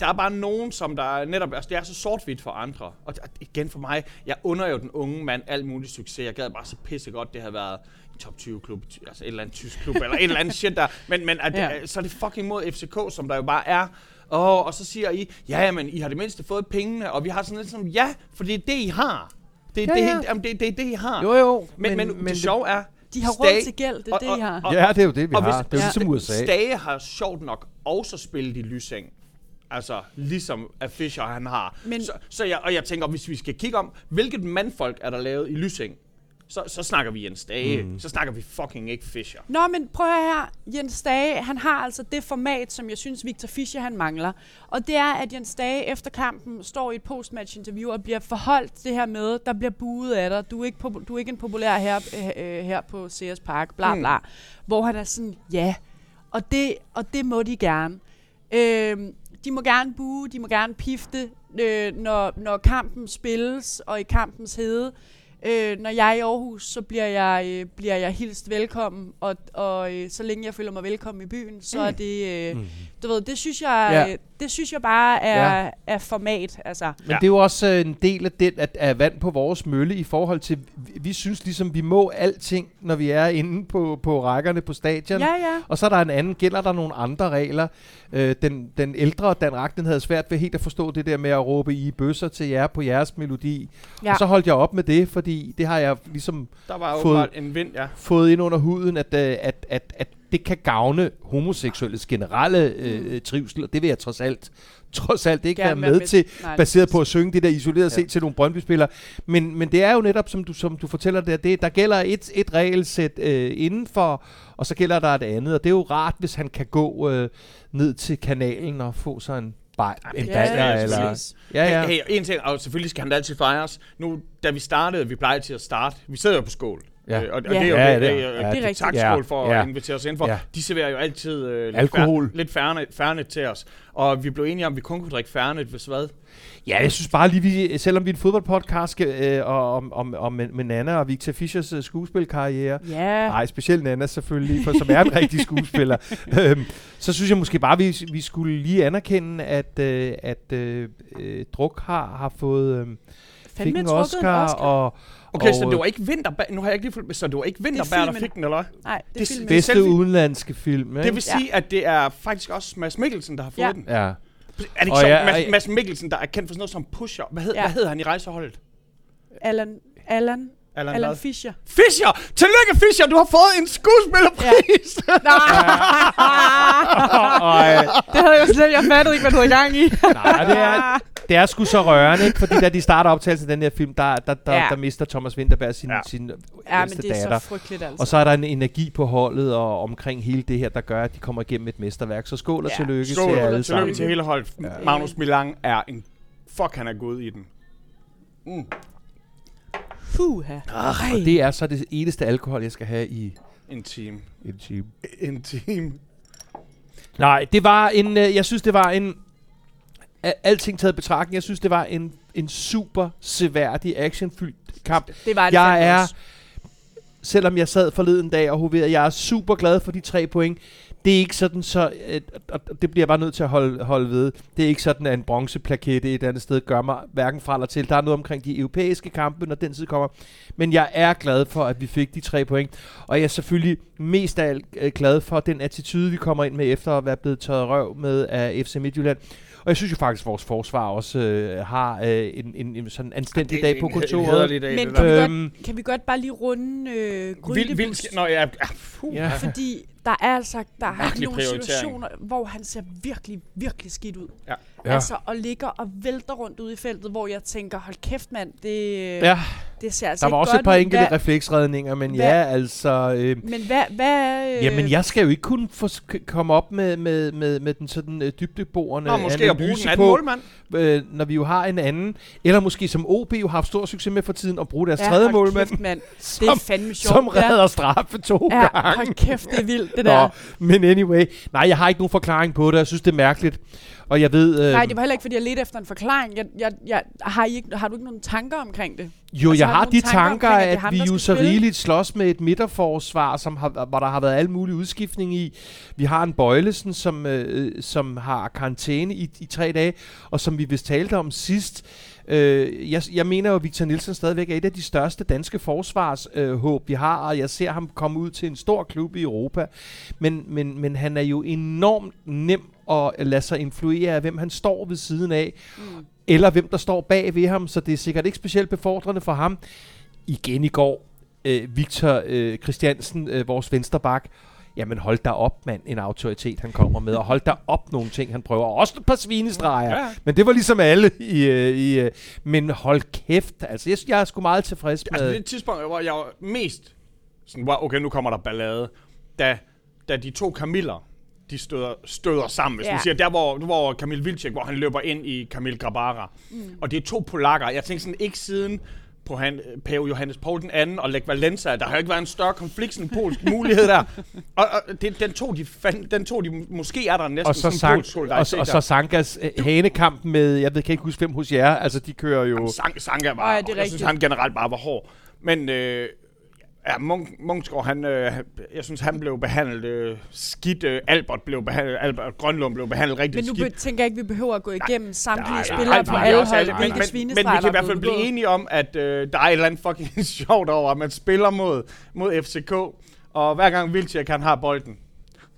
der er bare nogen, som der er netop, altså det er så sort-hvidt for andre. Og og igen for mig, jeg under jo den unge mand alt muligt succes. Jeg gad bare så pisse godt, det havde været en top 20 klub, altså et eller andet tysk klub, eller et eller andet shit der. Men, men at, [laughs] Ja. ja. så er det fucking mod FCK, som der jo bare er. Og, og så siger I, ja, men I har det mindste fået pengene, og vi har sådan lidt sådan, ja, for det er det, I har. Det, Ja, det, ja. det, jamen, det, det er det, I har. jo, jo. men, men, men det sjove er, de har råd til gæld, det er og- det, og- I har. og- Ja, det er jo det, vi og har. hvis- det er jo ja. ligesom USA. Stage har sjovt nok også spillet i Lysing. Altså, ligesom at Fischer han har. Men- så, så jeg, og jeg tænker, hvis vi skal kigge om, hvilket mandfolk er der lavet i Lysing, så, så snakker vi Jens Dage. Mm. Så snakker vi fucking ikke Fischer. Nå, men prøv at høre her. Jens Dage, han har altså det format, som jeg synes, Victor Fischer han mangler. Og det er, at Jens Dage efter kampen står i et postmatch-interview og bliver forholdt det her med, der bliver buet af dig. Du er ikke, du er ikke en populær her, øh, her på CS Park, bla bla. Mm. Hvor han er sådan, ja. Og det, og det må de gerne. Øh, de må gerne bue, de må gerne pifte, øh, når, når kampen spilles og i kampens hede. Øh, når jeg er i Aarhus, så bliver jeg, øh, bliver jeg hilst velkommen, og, og øh, så længe jeg føler mig velkommen i byen, så mm. er det, øh, Mhm. du ved, det synes jeg, Ja. ja. Det synes jeg bare er, Ja. er format, altså. Men Ja. det er jo også øh, en del af den, at af vand på vores mølle i forhold til, vi, vi synes ligesom, vi må alting, når vi er inde på, på rækkerne på stadion. Ja, ja. Og så er der en anden, gælder der nogle andre regler. Øh, den, den ældre Dan Ragnen havde svært ved helt at forstå det der med at råbe i bøsser til jer på jeres melodi. Ja. Og så holdt jeg op med det, fordi det har jeg ligesom Der var Fået- en vind, ja. fået ind under huden, at, øh, at, at, at det kan gavne homoseksuelles generelle øh, trivsel, og det vil jeg trods alt trods alt ikke være Gerne med, være med- til, Nej, baseret på at synge det der isoleret Ja. set til nogle Brøndby-spillere. Men, men det er jo netop, som du, som du fortæller der, det, der gælder et, et regelsæt øh, indenfor, og så gælder der et andet, og det er jo rart, hvis han kan gå øh, ned til kanalen og få sig en, baj, en Ja, bajer, ja, eller... præcis. Ja, ja. Hey, hey, en ting, og selvfølgelig skal han da altid fejres. Nu, da vi startede, vi plejer til at starte. Vi sidder jo på skål. Ja. Øh, og, og Ja. det er jo Ja, det, det er- det, ja, det er rigtigt. tak Ja, skål for ja. at invitere os ind for. Ja. De serverer jo altid øh, lidt, Alkohol. Fær, lidt færne, færnet til os. Og vi blev enige om, at vi kun kunne drikke færnet, hvis hvad? Ja, jeg synes bare lige, vi, selvom vi er en fodboldpodcast øh, og- om, om, om med, Nana og Victor Fischers øh, skuespilkarriere, Ja. Nej, specielt Nana selvfølgelig, for som er en rigtig [laughs] skuespiller. øhm, så synes jeg måske bare, vi, vi skulle lige anerkende, at, øh, at øh, øh, Druk har, har fået øh, fik en Oscar, en Oscar. Og, Okay, og, så det var ikke Vinterberg, nu har jeg ikke lige fulgt med, så det var ikke Vinterberg, der fik den, eller hvad? Nej, det, det- er filmen. det- bedste udenlandske film. Ikke? Det vil sige, at det er faktisk også Mads Mikkelsen, der har fået Ja. den. Ja. Er det ikke Og sjovt? ja, Mads, Mads Mikkelsen, der er kendt for sådan noget som Pusher. Hvad, hed, Ja. hvad hedder han i rejseholdet? Allan, Allan, Allan Allan Fischer. Fischer! Tillykke, Fischer! Du har fået en skuespillerpris! Ja. øh, [laughs] det havde jeg slet, jeg fattede ikke, hvad du havde i gang i. nej, det er, det er sgu så rørende, ikke? Fordi da de starter optagelsen af den her film, der, der, der, Ja. der mister Thomas Winterberg sin, Ja. sin ja, men ældste det er datter. så frygteligt, altså. Og så er der en energi på holdet og omkring hele det her, der gør, at de kommer igennem et mesterværk. Så skål og Ja. tillykke Skål, til alle tillykke sammen. til hele holdet. Ja. Magnus Milang er en... Fuck, han er god i den. Mm. Puha. Og det er så det eneste alkohol, jeg skal have i En team. en time. En team. Nej, det var en, øh, jeg synes, det var en, alting taget i betragtning, jeg synes, det var en, en super seværdig, actionfyldt kamp. Det var det Jeg er, også. selvom jeg sad forleden dag og hoverede, jeg er super glad for de tre point. Det er ikke sådan, så, øh, og det bliver jeg bare nødt til at holde, holde ved. Det er ikke sådan, at en bronzeplakette et andet sted gør mig hverken fra eller til. Der er noget omkring de europæiske kampe, når den tid kommer. Men jeg er glad for, at vi fik de tre point. Og jeg er selvfølgelig mest af alt øh, glad for den attitude, vi kommer ind med efter at være blevet tørret røv med af FC Midtjylland. Og jeg synes jo faktisk, at vores forsvar også øh, har øh, en, en, en sådan anstændig dag på en kontoret. dag, Men kan vi, Øhm, godt, kan vi godt bare lige runde øh, Vild, Grydebus? vild, nå, ja, ja, puh, Ja. Fordi der er altså der er nogle situationer, hvor han ser virkelig, virkelig skidt ud. Ja. Ja. Altså, og ligger og vælter rundt ude i feltet, hvor jeg tænker, hold kæft mand, det, Ja, det ser altså der var ikke også godt et par ud. enkelte Hvad, refleksredninger, men hvad- ja, altså... Øh, men hvad, hvad øh, Jamen, jeg skal jo ikke kunne få, komme op med, med, med, med den sådan øh, dybdeborende Nå, måske at bruge analyse den anden på, målmand. øh, når vi jo har en anden, eller måske som OB jo har haft stor succes med for tiden, at bruge deres ja, tredje målmand, Kæft, mand. Det som, er fandme sjovt. som redder straffe to ja, ja, gange. hold kæft, det er vildt, det [laughs] Nå, der. men anyway, nej, jeg har ikke nogen forklaring på det, jeg synes, det er mærkeligt. Og jeg ved... Øh, Nej, det var heller ikke, fordi jeg ledte efter en forklaring. Jeg, jeg, jeg, har, I ikke, har du ikke nogen tanker omkring det? Jo, Altså, jeg har har de tanker tanker, omkring, at at ham, vi jo så rigeligt slås med et midterforsvar, som har, hvor der har været al mulig udskiftning i. Vi har en Bøjlesen, som, øh, som har karantæne i, i tre dage, og som vi vist talte om sidst. Øh, jeg, jeg mener jo, at Victor Nielsen stadigvæk er et af de største danske forsvarshåb, øh, vi har, og jeg ser ham komme ud til en stor klub i Europa. Men, men, men han er jo enormt nem at lade sig influere af, hvem han står ved siden af Mm. eller hvem der står bag ved ham, så det er sikkert ikke specielt befordrende for ham. Igen i går, øh, Victor øh, Christiansen, øh, vores vensterbak, jamen hold da op, mand, en autoritet han kommer med, og hold da op nogle ting, han prøver. Også et par svinestreger, Ja, men det var ligesom alle i... Øh, i øh, men hold kæft, altså jeg, jeg er sgu meget tilfreds med... Altså, det tidspunkt, hvor jeg var mest sådan, wow, okay, nu kommer der ballade, da, da de to Camiller, de støder, støder sammen, hvis Ja. man siger, der hvor, hvor Kamil Vilcek, hvor han løber ind i Kamil Grabara. Mm. Og det er to polakker. Jeg tænkte sådan, ikke siden på han, Pave Johannes Paul den anden og Lech Valenza, der har jo ikke været en større konflikt, en polsk mulighed der. Og, og det, den, tog de fand, den tog de, måske er der næsten og så, sådan en sang, polsk og, og så. Sankas øh, hanekamp med, jeg ved, kan ikke huske hvem hos jer, altså de kører jo... Sang, Sanka var, Ej, det er jeg synes, rigtigt. han generelt bare var hård. Men øh, ja, Munk, Munksgaard, han, øh, jeg synes, han blev behandlet øh, skidt. Øh, Albert blev behandlet, Albert Grønlund blev behandlet rigtig Men nu skidt. tænker jeg ikke, vi behøver at gå igennem samtlige Nej, nej, spillere nej, på nej, alle hold, men, hvilke men, men vi kan i hvert er fald blive enige om, at øh, der er et eller andet fucking [laughs] sjovt over, at man spiller mod, mod FCK, og hver gang Vilcek han har bolden,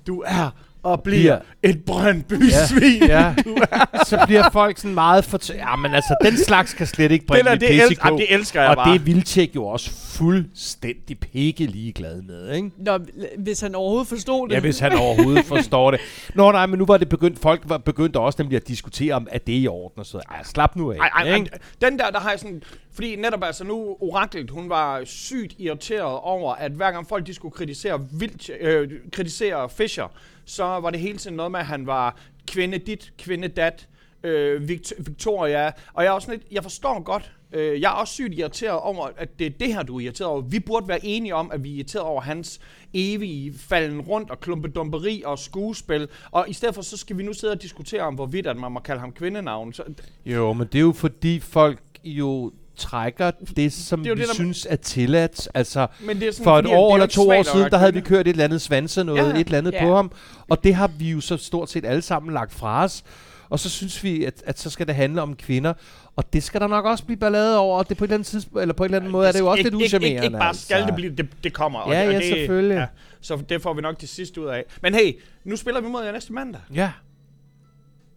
du er og bliver et Brøndby-svin. Ja, [laughs] så bliver folk sådan meget for... Ja, men altså, den slags kan slet ikke Det, bringe det, det, pisse i elsker, kog. det elsker jeg Og bare. det er Vildtjek jo også fuldstændig pikke ligeglad med, ikke? Nå, hvis han overhovedet forstod det. Ja, hvis han overhovedet forstår det. Nå nej, men nu var det begyndt, folk var begyndt også nemlig at diskutere, om er det i orden og så. Ej, slap nu af. Ej, ej, ej, ikke? den der, der har jeg sådan... Fordi netop altså nu, Oraklet, hun var sygt irriteret over, at hver gang folk de skulle kritisere, vildt, øh, kritisere Fischer, så var det hele tiden noget med, at han var kvinde dit, kvinde dat, øh, Vict- Victoria. Og jeg er også lidt, jeg forstår godt, øh, jeg er også sygt irriteret over, at det er det her, du er irriteret over. Vi burde være enige om, at vi er irriteret over hans evige falden rundt og klumpedumperi og skuespil. Og i stedet for, så skal vi nu sidde og diskutere om, hvorvidt at man må kalde ham kvindenavn. Så, Jo, men det er jo fordi folk jo trækker det, som Det vi det, der- synes er tilladt. Altså, men det er sådan, for et år er eller to år siden, der havde vi kørt et eller andet svanse noget, Ja. et eller andet Ja. på ham. Og det har vi jo så stort set alle sammen lagt fra os. Og så synes vi, at, at så skal det handle om kvinder. Og det skal der nok også blive ballade over. Og det på et eller andet tidspunkt, eller på en eller anden måde, er det jo også ikke, lidt uschammerende. ikke, ikke bare skal altså. det blive, det, det kommer. og Ja, det, og ja, det, selvfølgelig. så det får vi nok til sidst ud af. Men hey, nu spiller vi mod jer næste mandag. Ja.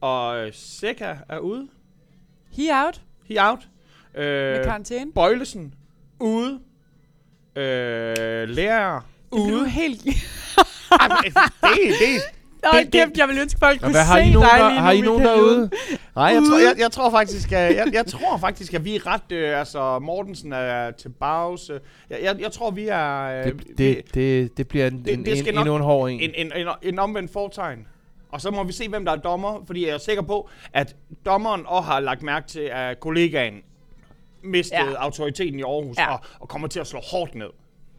Og Seca er ude. He out He out. Med Øh, karantæne. Bøjlesen ude. Øh, lærer Det blev ude. helt... [laughs] Ej, men, det, det, Nå, det- kæft, jeg ville ønske, folk kunne hvad har se I nogen, dig der, lige har I nu, nogen derude? Nej, jeg tror, jeg, jeg tror faktisk, at, jeg, jeg tror faktisk, at vi er ret, øh, altså Mortensen er til pause. Jeg, jeg, jeg tror, vi er... Øh, Det, vi- det, det, det bliver en, Det- en, det skal en, nok- endnu en hård en. en, en, en, en omvendt fortegn. Og så må vi se, hvem der er dommer, fordi jeg er sikker på, at dommeren også har lagt mærke til, at kollegaen mistede Ja. autoriteten i Aarhus Ja. og, og kommer til at slå hårdt ned.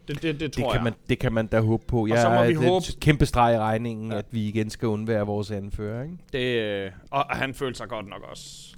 Det, det, det tror Det kan, jeg. man, det kan man da håbe på. Jeg så må vi det er håbe- et kæmpe streg i regningen, ja. At vi igen skal undvære vores anfører. Ikke? Det, øh, og han følte sig godt nok også.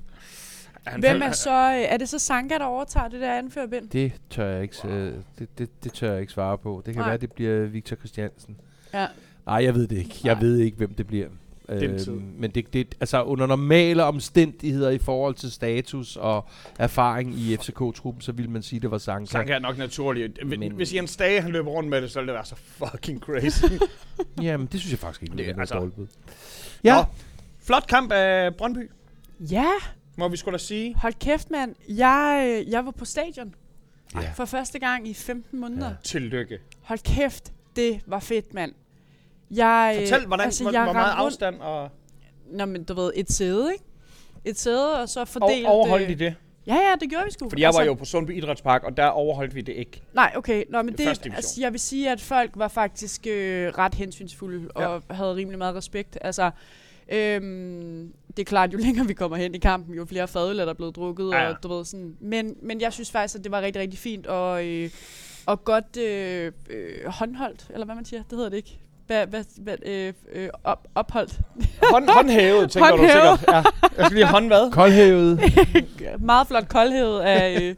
Han Hvem er så... øh, Er det så Sanka, der overtager det der anførbind? Det tør jeg ikke, wow. det, det, det tør jeg ikke svare på. Det kan Nej. være, det bliver Victor Christiansen. Ja. Nej, jeg ved det ikke. Jeg Nej. ved ikke, hvem det bliver. Tid. men det, det, altså under normale omstændigheder i forhold til status og erfaring i FCK-truppen, så vil man sige, det var Sanka. Sanka er nok naturligt. Men- Hvis Jens Dage han løber rundt med det, så ville det være så fucking crazy. [laughs] Jamen, det synes jeg faktisk ikke, Det- det er altså- Ja, Nå, flot kamp af Brøndby. Ja, må vi skulle da sige. hold kæft, mand. Jeg, øh, jeg var på stadion Ja. for første gang i 15 måneder. Ja. Tillykke. Hold kæft, det var fedt, mand. Jeg, øh, Fortæl, hvordan, altså, hvor, jeg hvor meget rundt- afstand og, Nå, men du ved, et sæde, ikke? Et sæde, og så og fordelt... overholdt I øh, det? Ja, ja, det gjorde vi sgu. Fordi jeg var jo på Sundby Idrætspark, og der overholdt vi det ikke. Nej, okay. Nå, men Det det, altså, jeg vil sige, at folk var faktisk øh, ret hensynsfulde og havde rimelig meget respekt. Altså, øhm, det er klart, jo [laughs] længere vi kommer hen i kampen, jo flere fadøl er der blevet drukket. Ja, ja. Og, du ved, sådan. Men, men jeg synes faktisk, at det var rigtig, rigtig fint og, øh, og godt øh, øh, håndholdt, eller hvad man siger, det hedder det ikke. Hvad, hvad, hvad, øh, øh, op, opholdt. Hånd, håndhævet, tænker Håndhævet. du sikkert. Ja. Jeg skal lige hånd hvad? Koldhævet. [laughs] meget flot koldhed af... Øh,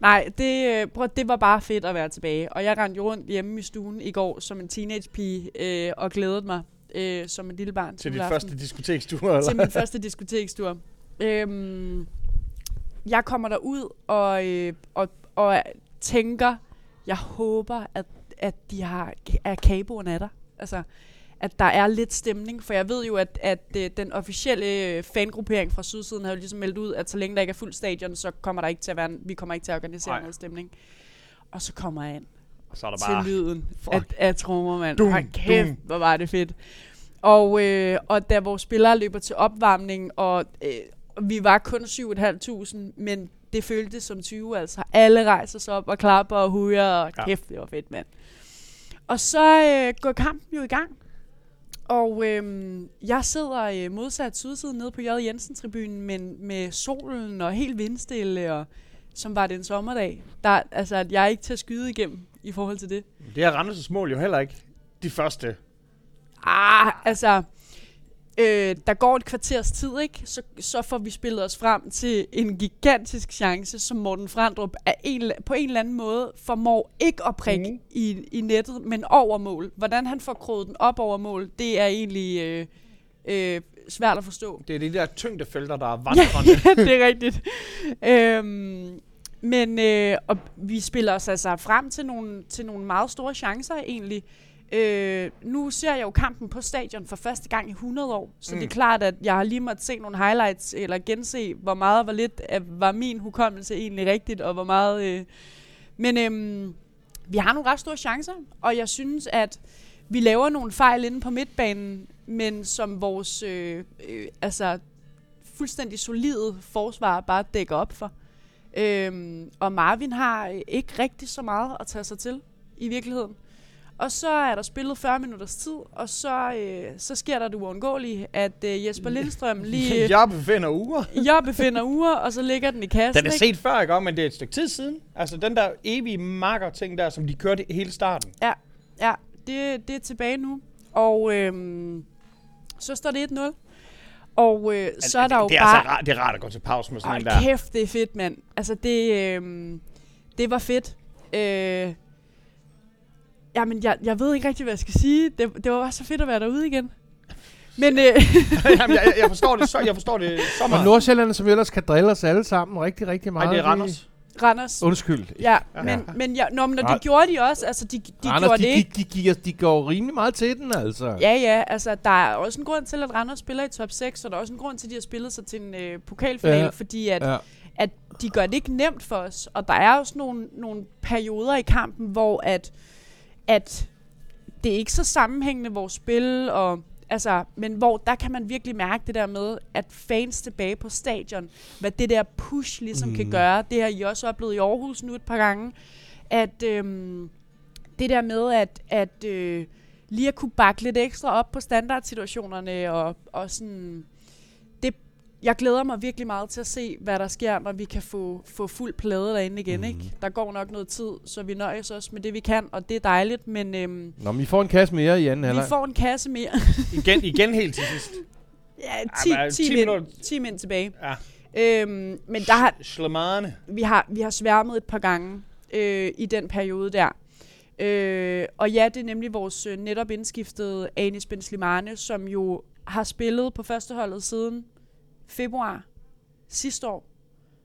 nej, det, øh, prøv, det var bare fedt at være tilbage. Og jeg rendte jo rundt hjemme i stuen i går som en teenagepige øh, og glædede mig øh, som en lille barn Til juleaften. første diskotekstur, eller? til min første diskotekstur. Øhm, jeg kommer derud og, øh, og, og tænker, jeg håber, at, at de har, at kaboerne er der. Altså, at der er lidt stemning, for jeg ved jo, at, at øh, den officielle øh, fangruppering fra Sydsiden har jo ligesom meldt ud, at så længe der ikke er fuld stadion, så kommer der ikke til at være, vi kommer ikke til at organisere Nej. noget stemning. Og så kommer jeg ind Så er der til bare... lyden Fuck. af, af trommer, mand. Dum, Hold kæft, dum. hvor var det fedt. Og, øh, og da vores spillere løber til opvarmning, og øh, vi var kun 7.500, men det føltes som 20, altså. Alle rejser sig op og klapper og hujer, og Ja. kæft, det var fedt, mand. Og så øh, går kampen jo i gang. Og øh, jeg sidder øh, modsat sydsiden nede på J. Jensen-tribunen, men med solen og helt vindstille, og som var det en sommerdag. Der, altså, at jeg er ikke til at skyde igennem i forhold til det. Det er Randers' mål jo heller ikke. De første. Ah, altså, øh, der går et kvarters tid, ikke? Så, så får vi spillet os frem til en gigantisk chance, som Morten Frandrup af en, på en eller anden måde formår ikke at prikke mm. i, i nettet, men over mål. Hvordan han får kroget den op over mål, det er egentlig øh, øh, svært at forstå. Det er de der tyngdefelter, der er Ja, [laughs] vandrende. ja, det er rigtigt. øhm, men øh, og vi spiller os altså frem til nogle, til nogle meget store chancer egentlig. Øh, nu ser jeg jo kampen på stadion for første gang i 100 år, så mm. det er Mm. klart, at jeg har lige måttet se nogle highlights, eller gense, hvor meget hvor lidt af, var min hukommelse egentlig rigtigt, og hvor meget... Øh, men øhm, vi har nogle ret store chancer, og jeg synes, at vi laver nogle fejl inde på midtbanen, men som vores øh, øh, altså, fuldstændig solide forsvar bare dækker op for. Øhm, og Marvin har øh, ikke rigtig så meget at tage sig til i virkeligheden. Og så er der spillet 40 minutters tid, og så, øh, så sker der det uundgåelige, at øh, Jesper Lindstrøm lige øh, [laughs] Jeg befinder uger. [laughs] jeg befinder uger, og så ligger den i kassen. Den er ikke? set før, ikke? Men det er et stykke tid siden. Altså den der evige makker ting der, som de kørte hele starten. Ja, det, det er tilbage nu. Og øhm, så står det 1-0. Og øh, så er der jo det er bare... altså rart, det er rart at gå til pause med sådan en der. kæft, det er fedt, mand. Altså, det, øhm, det var fedt. Øh, jamen, jeg, jeg ved ikke rigtig, hvad jeg skal sige. Det, det var bare så fedt at være derude igen. Men øh, [laughs] Jamen, jeg, jeg, forstår det så, jeg forstår det så Og meget. Nordsjælland, som ellers kan drille os alle sammen rigtig, rigtig Nej, meget. det er Randers. Randers... Undskyld. Ja, Ja. men, men ja, nå, men og Ra- det gjorde de også. Altså, de, de Randers, gjorde de, det ikke. de, de, giver, de går rimelig meget til den, altså. Ja, ja, altså der er også en grund til, at Randers spiller i top 6, og der er også en grund til, at de har spillet sig til en øh, pokalfinale, Ja. ja. fordi at, ja. Ja. at de gør det ikke nemt for os. Og der er også nogle, nogle perioder i kampen, hvor at, at det er ikke så sammenhængende vores spil, og, altså, men hvor der kan man virkelig mærke det der med, at fans tilbage på stadion, hvad det der push ligesom mm. kan gøre. Det har I også oplevet i Aarhus nu et par gange, at øhm, det der med, at, at øh, lige at kunne bakke lidt ekstra op på standardsituationerne, og, og sådan, jeg glæder mig virkelig meget til at se, hvad der sker, når vi kan få, få fuld plade derinde igen. Mm. Ikke? Der går nok noget tid, så vi nøjes også med det, vi kan, og det er dejligt, men øhm, Nå, men I får en kasse mere i anden vi halvleg. får en kasse mere. [laughs] Igen, igen helt til sidst. [laughs] ja, 10, men 10, 10 10, minutter. mind, 10 mind tilbage. Ja. Øhm, men der har, Schlemane. vi har, vi har sværmet et par gange øh, i den periode der. Øh, og ja, det er nemlig vores øh, netop indskiftede Anis Ben Slimane, som jo har spillet på førsteholdet siden februar sidste år.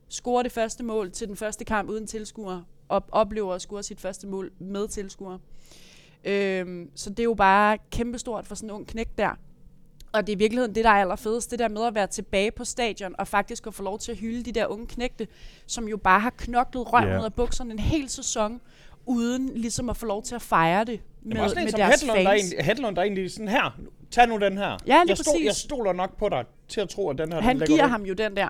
Scorer det første mål til den første kamp uden tilskuer, og oplever at score sit første mål med tilskuer. Øh, så det er jo bare kæmpestort for sådan en ung knæk der. Og det er i virkeligheden det, der er allerfedest, det der med at være tilbage på stadion, og faktisk at få lov til at hylde de der unge knægte, som jo bare har knoklet røven Ja. ud af bukserne en hel sæson, uden ligesom at få lov til at fejre det med, Men også med som deres Hedlund, der er fans. egentlig, Hedlund, der er egentlig sådan her. Tag nu den her. Ja, jeg, stol, jeg stoler nok på dig til at tro, at den her Han den giver du. ham jo den der.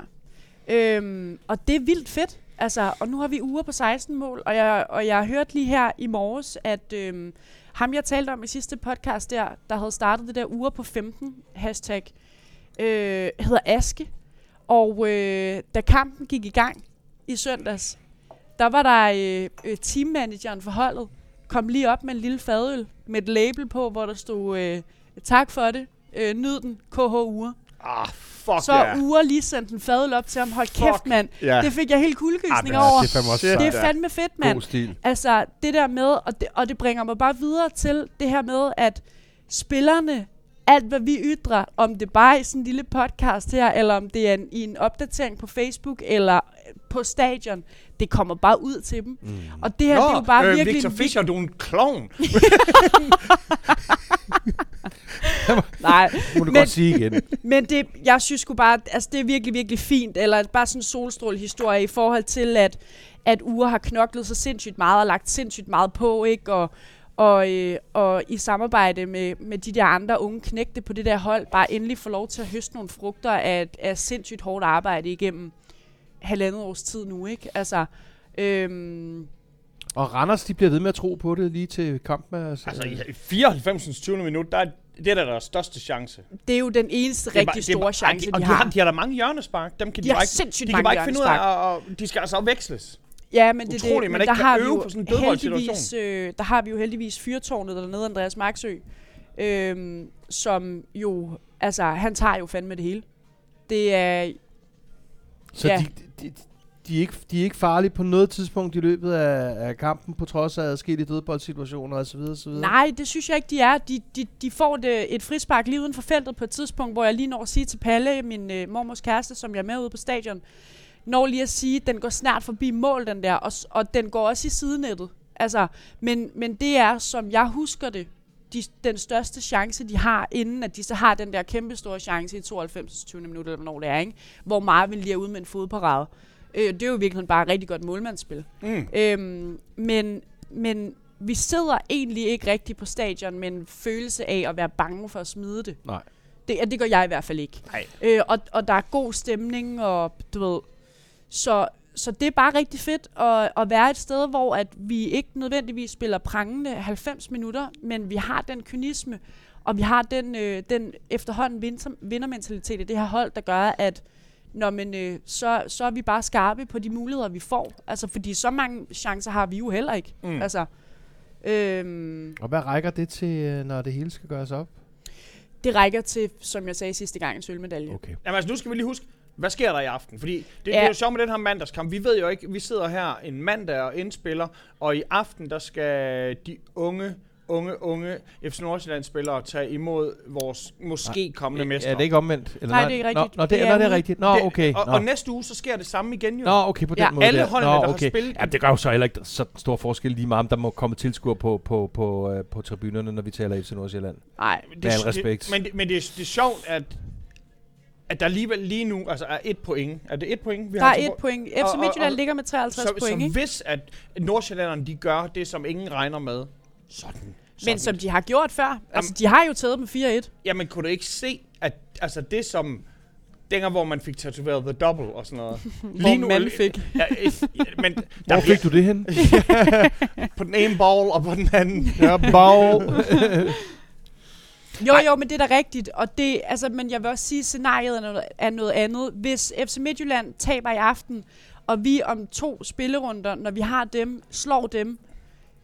Øhm, og det er vildt fedt. Altså, og nu har vi uger på 16 mål, og jeg, og jeg har hørt lige her i morges, at øhm, ham, jeg talte om i sidste podcast der, der havde startet det der uger på 15 hashtag, øh, hedder Aske. Og øh, da kampen gik i gang i søndags, der var der øh, øh, teammanageren for holdet, kom lige op med en lille fadøl med et label på, hvor der stod, øh, tak for det, øh, nyd den, KH Uger. Ah, fuck Så ja. uger lige sendte en fadøl op til ham. Hold kæft, mand. Ja. Det fik jeg helt kuldegysning Ah, over. det er fandme også. Det er fandme fedt, mand. God stil. Altså, det der med, og det, og det bringer mig bare videre til det her med, at spillerne, alt hvad vi ytrer, om det bare er sådan en lille podcast her, eller om det er en, i en opdatering på Facebook, eller på stadion, det kommer bare ud til dem. Mm. Og det her, det er jo bare øh, virkelig... Victor en Fischer, du er en klovn. [laughs] Nej, må du Men- godt sige igen. [laughs] Men det, jeg synes sgu bare, altså det er virkelig, virkelig fint, eller bare sådan en solstrålehistorie i forhold til, at, at Ure har knoklet så sindssygt meget og lagt sindssygt meget på, ikke? Og, og, øh, og i samarbejde med, med de der andre unge knægte på det der hold, bare endelig få lov til at høste nogle frugter af, af sindssygt hårdt arbejde igennem halvandet års tid nu, ikke? Altså, øhm, Og Randers, de bliver ved med at tro på det lige til kampen. Altså, Altså, i 94. 20. minut, der er det er da deres største chance. det er jo den eneste rigtig bare- store bare- chance, og de, de, har. De har der mange hjørnespark. Dem kan de, De har bare ikke, sindssygt de kan mange bare ikke finde ud af, og, og de skal altså veksles. Ja, men det, er Utroligt, det, man ikke der har vi øve jo på sådan en heldigvis, øh, der har vi jo heldigvis fyrtårnet dernede, Andreas Marksø, øhm, som jo, altså, han tager jo fandme det hele. Det er, Så Ja. de, de, de, er ikke, de er ikke farlige på noget tidspunkt i løbet af, af kampen, på trods af adskillige dødboldsituationer osv. osv. nej, det synes jeg ikke, de er. De, de, de får det, et frispark lige uden for feltet på et tidspunkt, hvor jeg lige når at sige til Palle, min øh, mormors kæreste, som jeg er med ude på stadion, når lige at sige, at den går snart forbi mål, den der, og, og den går også i sidenettet. Altså, men, men det er, som jeg husker det, de, den største chance, de har, inden at de så har den der kæmpe store chance i 92. 20. minut, eller hvornår det er, ikke? hvor Marvin lige er ude med en fodparade. Øh, det er jo virkelig bare et rigtig godt målmandsspil. Mm. Øhm, men, men vi sidder egentlig ikke rigtigt på stadion med en følelse af at være bange for at smide det. Nej. Det, det gør jeg i hvert fald ikke. Nej. Øh, og, og der er god stemning, og du ved... Så, så det er bare rigtig fedt at, at være et sted, hvor at vi ikke nødvendigvis spiller prangende 90 minutter, men vi har den kynisme, og vi har den, øh, den efterhånden vinder, vindermentalitet i det her hold, der gør, at når men, øh, så, så er vi bare skarpe på de muligheder, vi får. Altså, fordi så mange chancer har vi jo heller ikke. Mm. Altså, øhm, Og hvad rækker det til, øh, når det hele skal gøres op? det rækker til, som jeg sagde sidste gang, en sølvmedalje. Okay. Jamen altså, nu skal vi lige huske, hvad sker der i aften? Fordi det, ja. det Ja. er jo sjovt med den her mandagskamp. Vi ved jo ikke, vi sidder her en mandag og indspiller, og i aften, der skal de unge, unge, unge FC Nordsjælland spillere tage imod vores måske kommende mestre. Er det ikke omvendt? Eller Nej, det er ikke rigtigt. Nå, nå det, Det det er det er rigtigt. Nå, Det- okay. Og, nå. og næste uge, så sker det samme igen jo. Nå, okay, på den Ja. måde Alle der. holdene, Nå, der har okay. spillet- Jamen, det gør jo så heller ikke så stor forskel lige meget, om der må komme tilskuere på, på, på, øh, på tribunerne, når vi taler FC Nordsjælland. Nej, det, Med al respekt. Det, men det, men det, er, det er sjovt, at, at der alligevel lige nu altså er et point. Er det et point, vi der har er til et point. Og- FC og- Midtjylland og- ligger med 53 Så, point, så ikke? hvis at Nordsjællanderne de gør det, som ingen regner med, sådan. Men sådan. som de har gjort før. Altså, de har jo taget dem 4-1. Jamen, kunne du ikke se, at altså det som... Dengang, hvor man fik tatoveret The Double og sådan noget. [laughs] Hvor man fik. Ja, et, men [laughs] Hvor der fik du det hen? [laughs] på den ene ball og på den anden. ja, bag. Jo, jo, men det er da rigtigt. Og det, altså, men jeg vil også sige, at scenariet er noget, er noget andet. Hvis FC Midtjylland taber i aften, og vi om to spillerunder, når vi har dem, slår dem,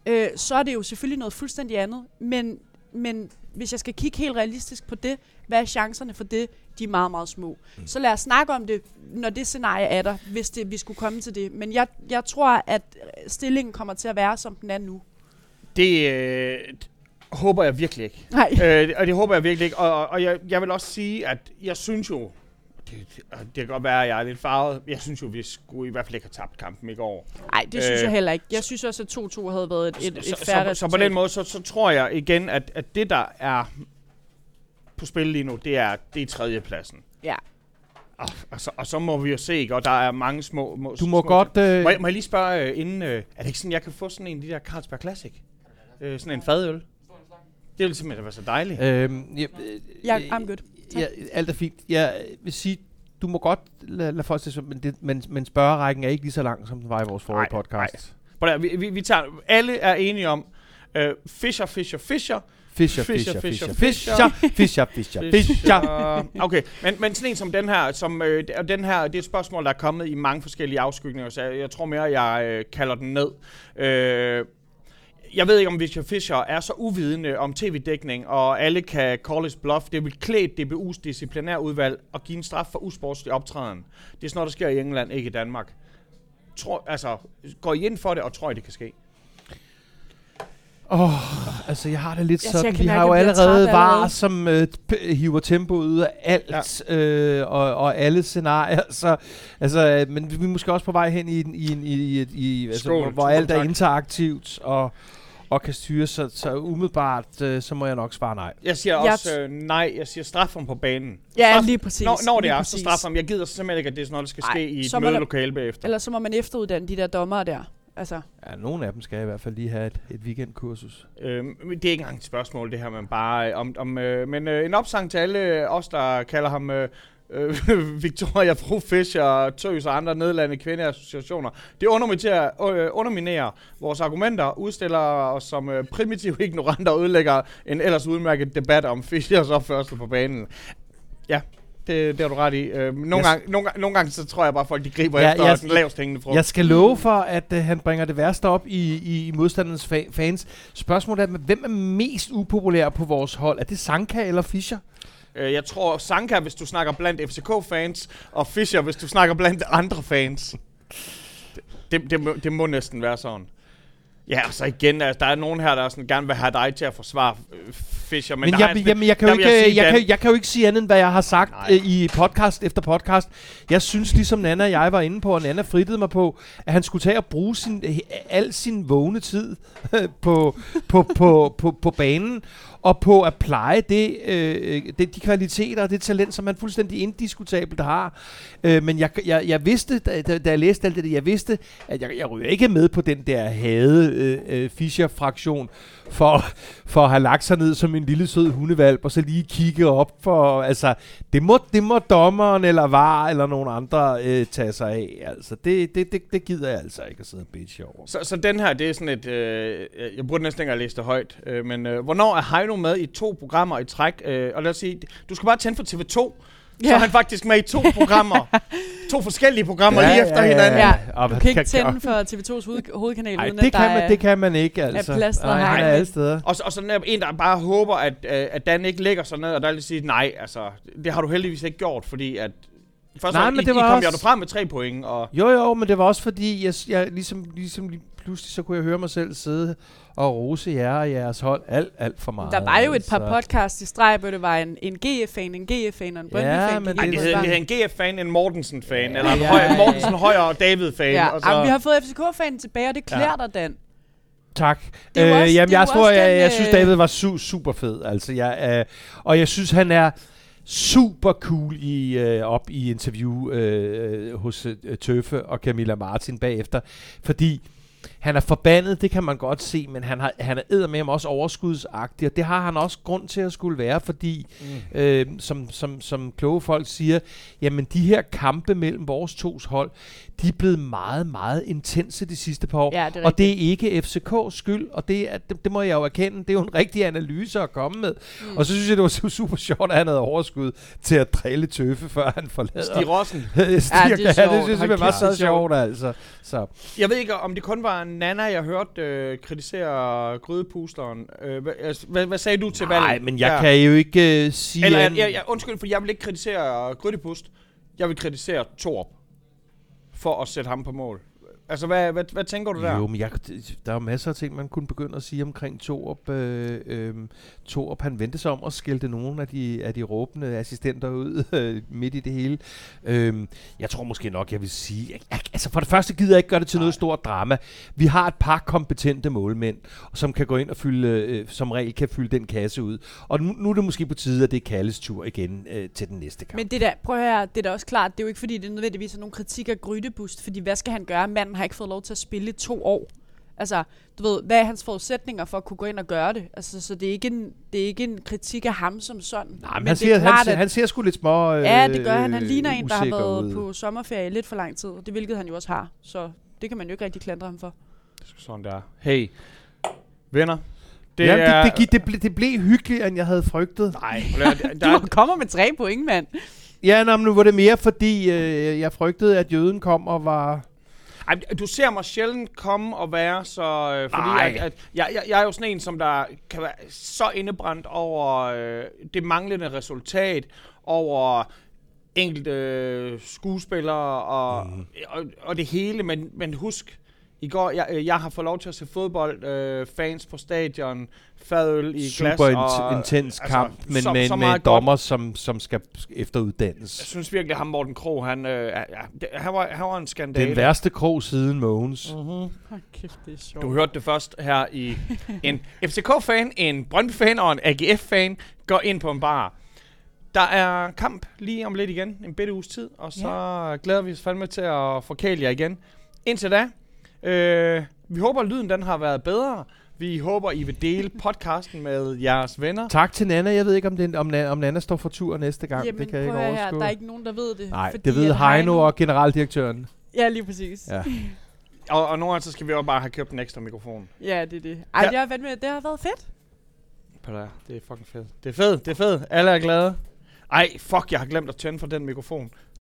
øh, så er det jo selvfølgelig noget fuldstændig andet. Men, men hvis jeg skal kigge helt realistisk på det, hvad er chancerne for det? De er meget, meget små. Mm. Så lad os snakke om det, når det scenarie er der, hvis det, vi skulle komme til det. Men jeg, jeg tror, at stillingen kommer til at være, som den er nu. Det øh, håber jeg virkelig ikke. Nej. øh, og det håber jeg virkelig ikke. Og, og, og jeg, jeg vil også sige, at jeg synes jo, det, det, kan godt være, at jeg er lidt farvet. Jeg synes jo, vi skulle i hvert fald ikke have tabt kampen i går. Nej, det synes Øh, jeg heller ikke. Jeg synes også, at 2-2 havde været et, et, et så, færre så, så på den måde, så, så tror jeg igen, at, at det der er på spil lige nu, det er, det er tredjepladsen. Ja. Og, og, så, og så må vi jo se, ikke? og der er mange små... små Du må små godt... Øh, Må jeg, må jeg lige spørge øh, inden... Øh, er det ikke sådan, jeg kan få sådan en af de der Carlsberg Classic? Øh, sådan en fadøl? Det ville simpelthen være så dejligt. Øhm, ja, øh, Ja, I'm good. Tak. Ja, alt er fint. Jeg vil sige, du må godt lade, lade folk se, men, det, men, men spørgerækken er ikke lige så lang, som den var i vores forrige Nej, podcast. At, vi, vi, vi tager, alle er enige om, øh, Fischer, Fischer, Fischer. Fischer, Fischer, Fischer, Fischer, Fischer, Fischer, Fischer. Okay, men, men sådan en som den her, som, øh, den her, det er et spørgsmål, der er kommet i mange forskellige afskygninger, så jeg, jeg tror mere, jeg øh, kalder den ned. Øh, jeg ved ikke, om Fischer Fischer er så uvidende om tv-dækning, og alle kan call his bluff. Det vil klæde DBU's disciplinærudvalg at give en straf for usportslig optræden. Det er sådan noget, der sker i England, ikke i Danmark. Tror, altså, går I ind for det, og tror I, det kan ske? Åh, oh, altså jeg har det lidt Jeg sådan, vi har jo allerede var, som øh, hiver tempoet ud af alt, ja. øh, og, og alle scenarier, [laughs] så, altså, men vi er måske også på vej hen i, en- i, en- i, i, i altså, Skål. hvor, hvor alt er interaktivt, og, og kan styres, så, så umiddelbart, øh, så må jeg nok svare nej. Jeg siger Jeg også øh, nej, jeg siger straf ham på banen. Ja, Straf- lige præcis. Når, når det lige er, præcis. så straf ham. Jeg gider simpelthen ikke, at det er sådan noget, der skal Ej, ske i et mødelokale bagefter. Ellers så må man efteruddanne de der dommere der. Altså, Ja, nogle af dem skal i hvert fald lige have et, et weekendkursus. Øhm, det er ikke engang et spørgsmål, det her, men bare øh, om... om øh, men øh, en opsang til alle os, der kalder ham øh, øh, [laughs] Victoria Fru Fischer, Tøs og andre nedlandede kvindeassociationer. Det underminerer, øh, underminerer vores argumenter, udstiller os som øh, primitive ignoranter og ødelægger en ellers udmærket debat om Fischers opførsel på banen. Ja, det, det har du ret i. Øh, nogle, gange, nogle, gange, nogle gange så tror jeg bare, folk de griber Ja, efter jeg- den lavest hængende frugt. Jeg skal love for, at øh, han bringer det værste op i, i, i modstandernes fa- fans. Spørgsmålet er, hvem er mest upopulær på vores hold? Er det Sanka eller Fischer? Øh, jeg tror Sanka, hvis du snakker blandt FCK-fans, og Fischer, hvis du snakker blandt andre fans. Det, det, det, må, det må næsten være sådan. Ja, og så igen, altså, der er nogen her, der sådan gerne vil have dig til at forsvare øh, Fischer. Men, Men, jeg, jeg, jamen, jeg, kan jo ikke, jeg sige, jeg, kan, jeg kan jo ikke sige andet, end hvad jeg har sagt Nej. øh, i podcast efter podcast. Jeg synes, ligesom Nana og jeg var inde på, og Nana frittede mig på, at han skulle tage og bruge sin, øh, al sin vågne tid på, på, på, på, på banen, og på at pleje det, øh, det, de kvaliteter og det talent, som han fuldstændig indiskutabelt har. Øh, men jeg, jeg, jeg vidste, da, da, jeg læste alt det, jeg vidste, at jeg, jeg ryger ikke med på den der hade øh, øh, Fischer-fraktion, for, for at have lagt sig ned som en lille sød hundevalp, og så lige kigge op for, altså, det må, det må dommeren eller var eller nogen andre øh, tage sig af. Altså, det, det, det, det gider jeg altså ikke at sidde og bitche over. Så, så den her, det er sådan et... Øh, jeg burde næsten ikke have læst det højt. Øh, men øh, hvornår er Heino med i to programmer i træk? Øh, og lad os sige, du skal bare tænde for TV2. Så Ja. er han faktisk med i to programmer. to forskellige programmer lige efter hinanden. Ja, Og du kan ikke tænde for TV2's hoved, hovedkanal, Nej, uden det at der kan, man, er... det kan man ikke, altså. han er hegn. alle steder. Og så, og så netop en, der bare håber, at, øh, at Dan ikke lægger sig ned, og der vil sige, nej, altså, det har du heldigvis ikke gjort, fordi at... Først Nej, men I, det var I kom også- jo frem med tre point, og... Jo, jo, men det var også fordi, jeg, jeg ligesom, ligesom lige pludselig, så kunne jeg høre mig selv sidde og rose jer og jeres hold alt, alt for meget. Der var jo et par altså. podcasts i streg, hvor det var en, en GF-fan, en GF-fan og en Ja, Brøndby-fan. men Ej, det det er hedder, sådan- det hedder en GF-fan, en Mortensen-fan, Ja, eller en, ja, høj, ja, en ja. Mortensen højre og David-fan. Ja, og så, jamen, vi har fået FCK-fanen tilbage, og det klæder dig, Dan. Tak. Det Øh, også- jamen, jeg, tror, jeg, den, jeg synes, øh, David var su- super fed. Altså, jeg, øh, og jeg synes, han er super cool i, øh, op i interview øh, hos øh, Tøffe og Camilla Martin bagefter. Fordi han er forbandet, det kan man godt se, men han, har, han er eddermame også overskudsagtig, og det har han også grund til at skulle være, fordi, mm. øh, som, som, som kloge folk siger, jamen de her kampe mellem vores tos hold, de er blevet meget, meget intense de sidste par år. Ja, det og det er ikke FCK's skyld, og det, er, det, det må jeg jo erkende, det er jo en rigtig analyse at komme med. Mm. Og så synes jeg, det var super sjovt, at han havde overskud til at drille tøffe, før han forlader. Stig Rossen. [laughs] Stig, ja, det, er [laughs] ja, det sjovt. synes jeg var så det er sjovt, altså. Så. Jeg ved ikke, om det kun var Nana, jeg hørte øh, kritisere grydepusteren. Øh, hvad, altså, hvad, hvad sagde du til valget? Nej, men jeg ja. kan jo ikke uh, sige... Eller, jeg, jeg, undskyld, for jeg vil ikke kritisere grydepust. Jeg vil kritisere Torp for at sætte ham på mål. Altså, hvad, hvad, hvad tænker du der? Jo, men jeg, der er masser af ting, man kunne begynde at sige omkring Torup. Øh, øh, Torup, han vendte sig om og skældte nogle af de, af de råbende assistenter ud [laughs] øh, midt i det hele. Øh, jeg tror måske nok, jeg vil sige... Jeg, jeg, altså for det første gider jeg ikke gøre det til noget stort drama. Vi har et par kompetente målmænd, som kan gå ind og fylde, øh, som regel kan fylde den kasse ud. Og nu, nu er det måske på tide, at det er Kalles tur igen øh, til den næste kamp. Men det der, prøv at høre, det er da også klart, det er jo ikke fordi, det er nødvendigvis er nogen kritik af Grydebust, fordi hvad skal han gøre? Manden har ikke fået lov til at spille i to år. Altså, du ved, hvad er hans forudsætninger for at kunne gå ind og gøre det? Altså, så det er ikke en, det er ikke en kritik af ham som sådan. Nej, men, men han, er han, klart, at- han ser sgu lidt små øh, Ja, det gør han. Han øh, ligner en, der har været ud. på sommerferie lidt for lang tid, det hvilket han jo også har. Så det kan man jo ikke rigtig klandre ham for. Sådan der. Hey, venner. Det, Jamen, det, det, det, det, ble, det blev hyggeligere, end jeg havde frygtet. Nej, [laughs] der, Du kommer med tre point, mand. Ja, nå, men nu var det mere, fordi øh, jeg frygtede, at jøden kom og var... ej, du ser mig sjældent komme og være så... Øh, fordi Nej. at, at, jeg, jeg, jeg er jo sådan en, som der kan være så indebrændt over øh, det manglende resultat, over enkelte øh, skuespillere og, mm. og, og det hele, men, men husk, i går, jeg, øh, jeg har fået lov til at se fodbold, øh, fans på stadion, fadøl i super glas. int- og, intens altså, kamp, men så- med, så med en dommer, som, som skal efteruddannes. Jeg synes virkelig, at ham Morten Krog, han, øh, ja, det, han, var, han var en skandale. Den værste krog siden Mogens. Mm-hmm. Hold kæft, det er sjovt. Du hørte det først her i en [laughs] FCK-fan, en Brøndby-fan og en AGF-fan går ind på en bar. Der er kamp lige om lidt igen, en bitte uges tid, og så ja. glæder vi os fandme til at forkæle jer igen. Indtil da, øh, vi håber, at lyden den har været bedre. Vi håber, I vil dele podcasten med jeres venner. Tak til Nana. Jeg ved ikke, om, det, om, Na- om Nana står for tur næste gang. Jamen, det kan jeg ikke høre her, overskue. der er ikke nogen, der ved det. Nej, fordi det ved Heino og generaldirektøren. Ja, lige præcis. Ja. [laughs] Og, og nogle gange, så skal vi også bare have købt en ekstra mikrofon. Ja, det er det. Ej, Ja. det, har været med, det har været fedt. På. Det er fucking fedt. Det er fedt, det er fedt. Alle er glade. Ej, fuck, jeg har glemt at tænde for den mikrofon.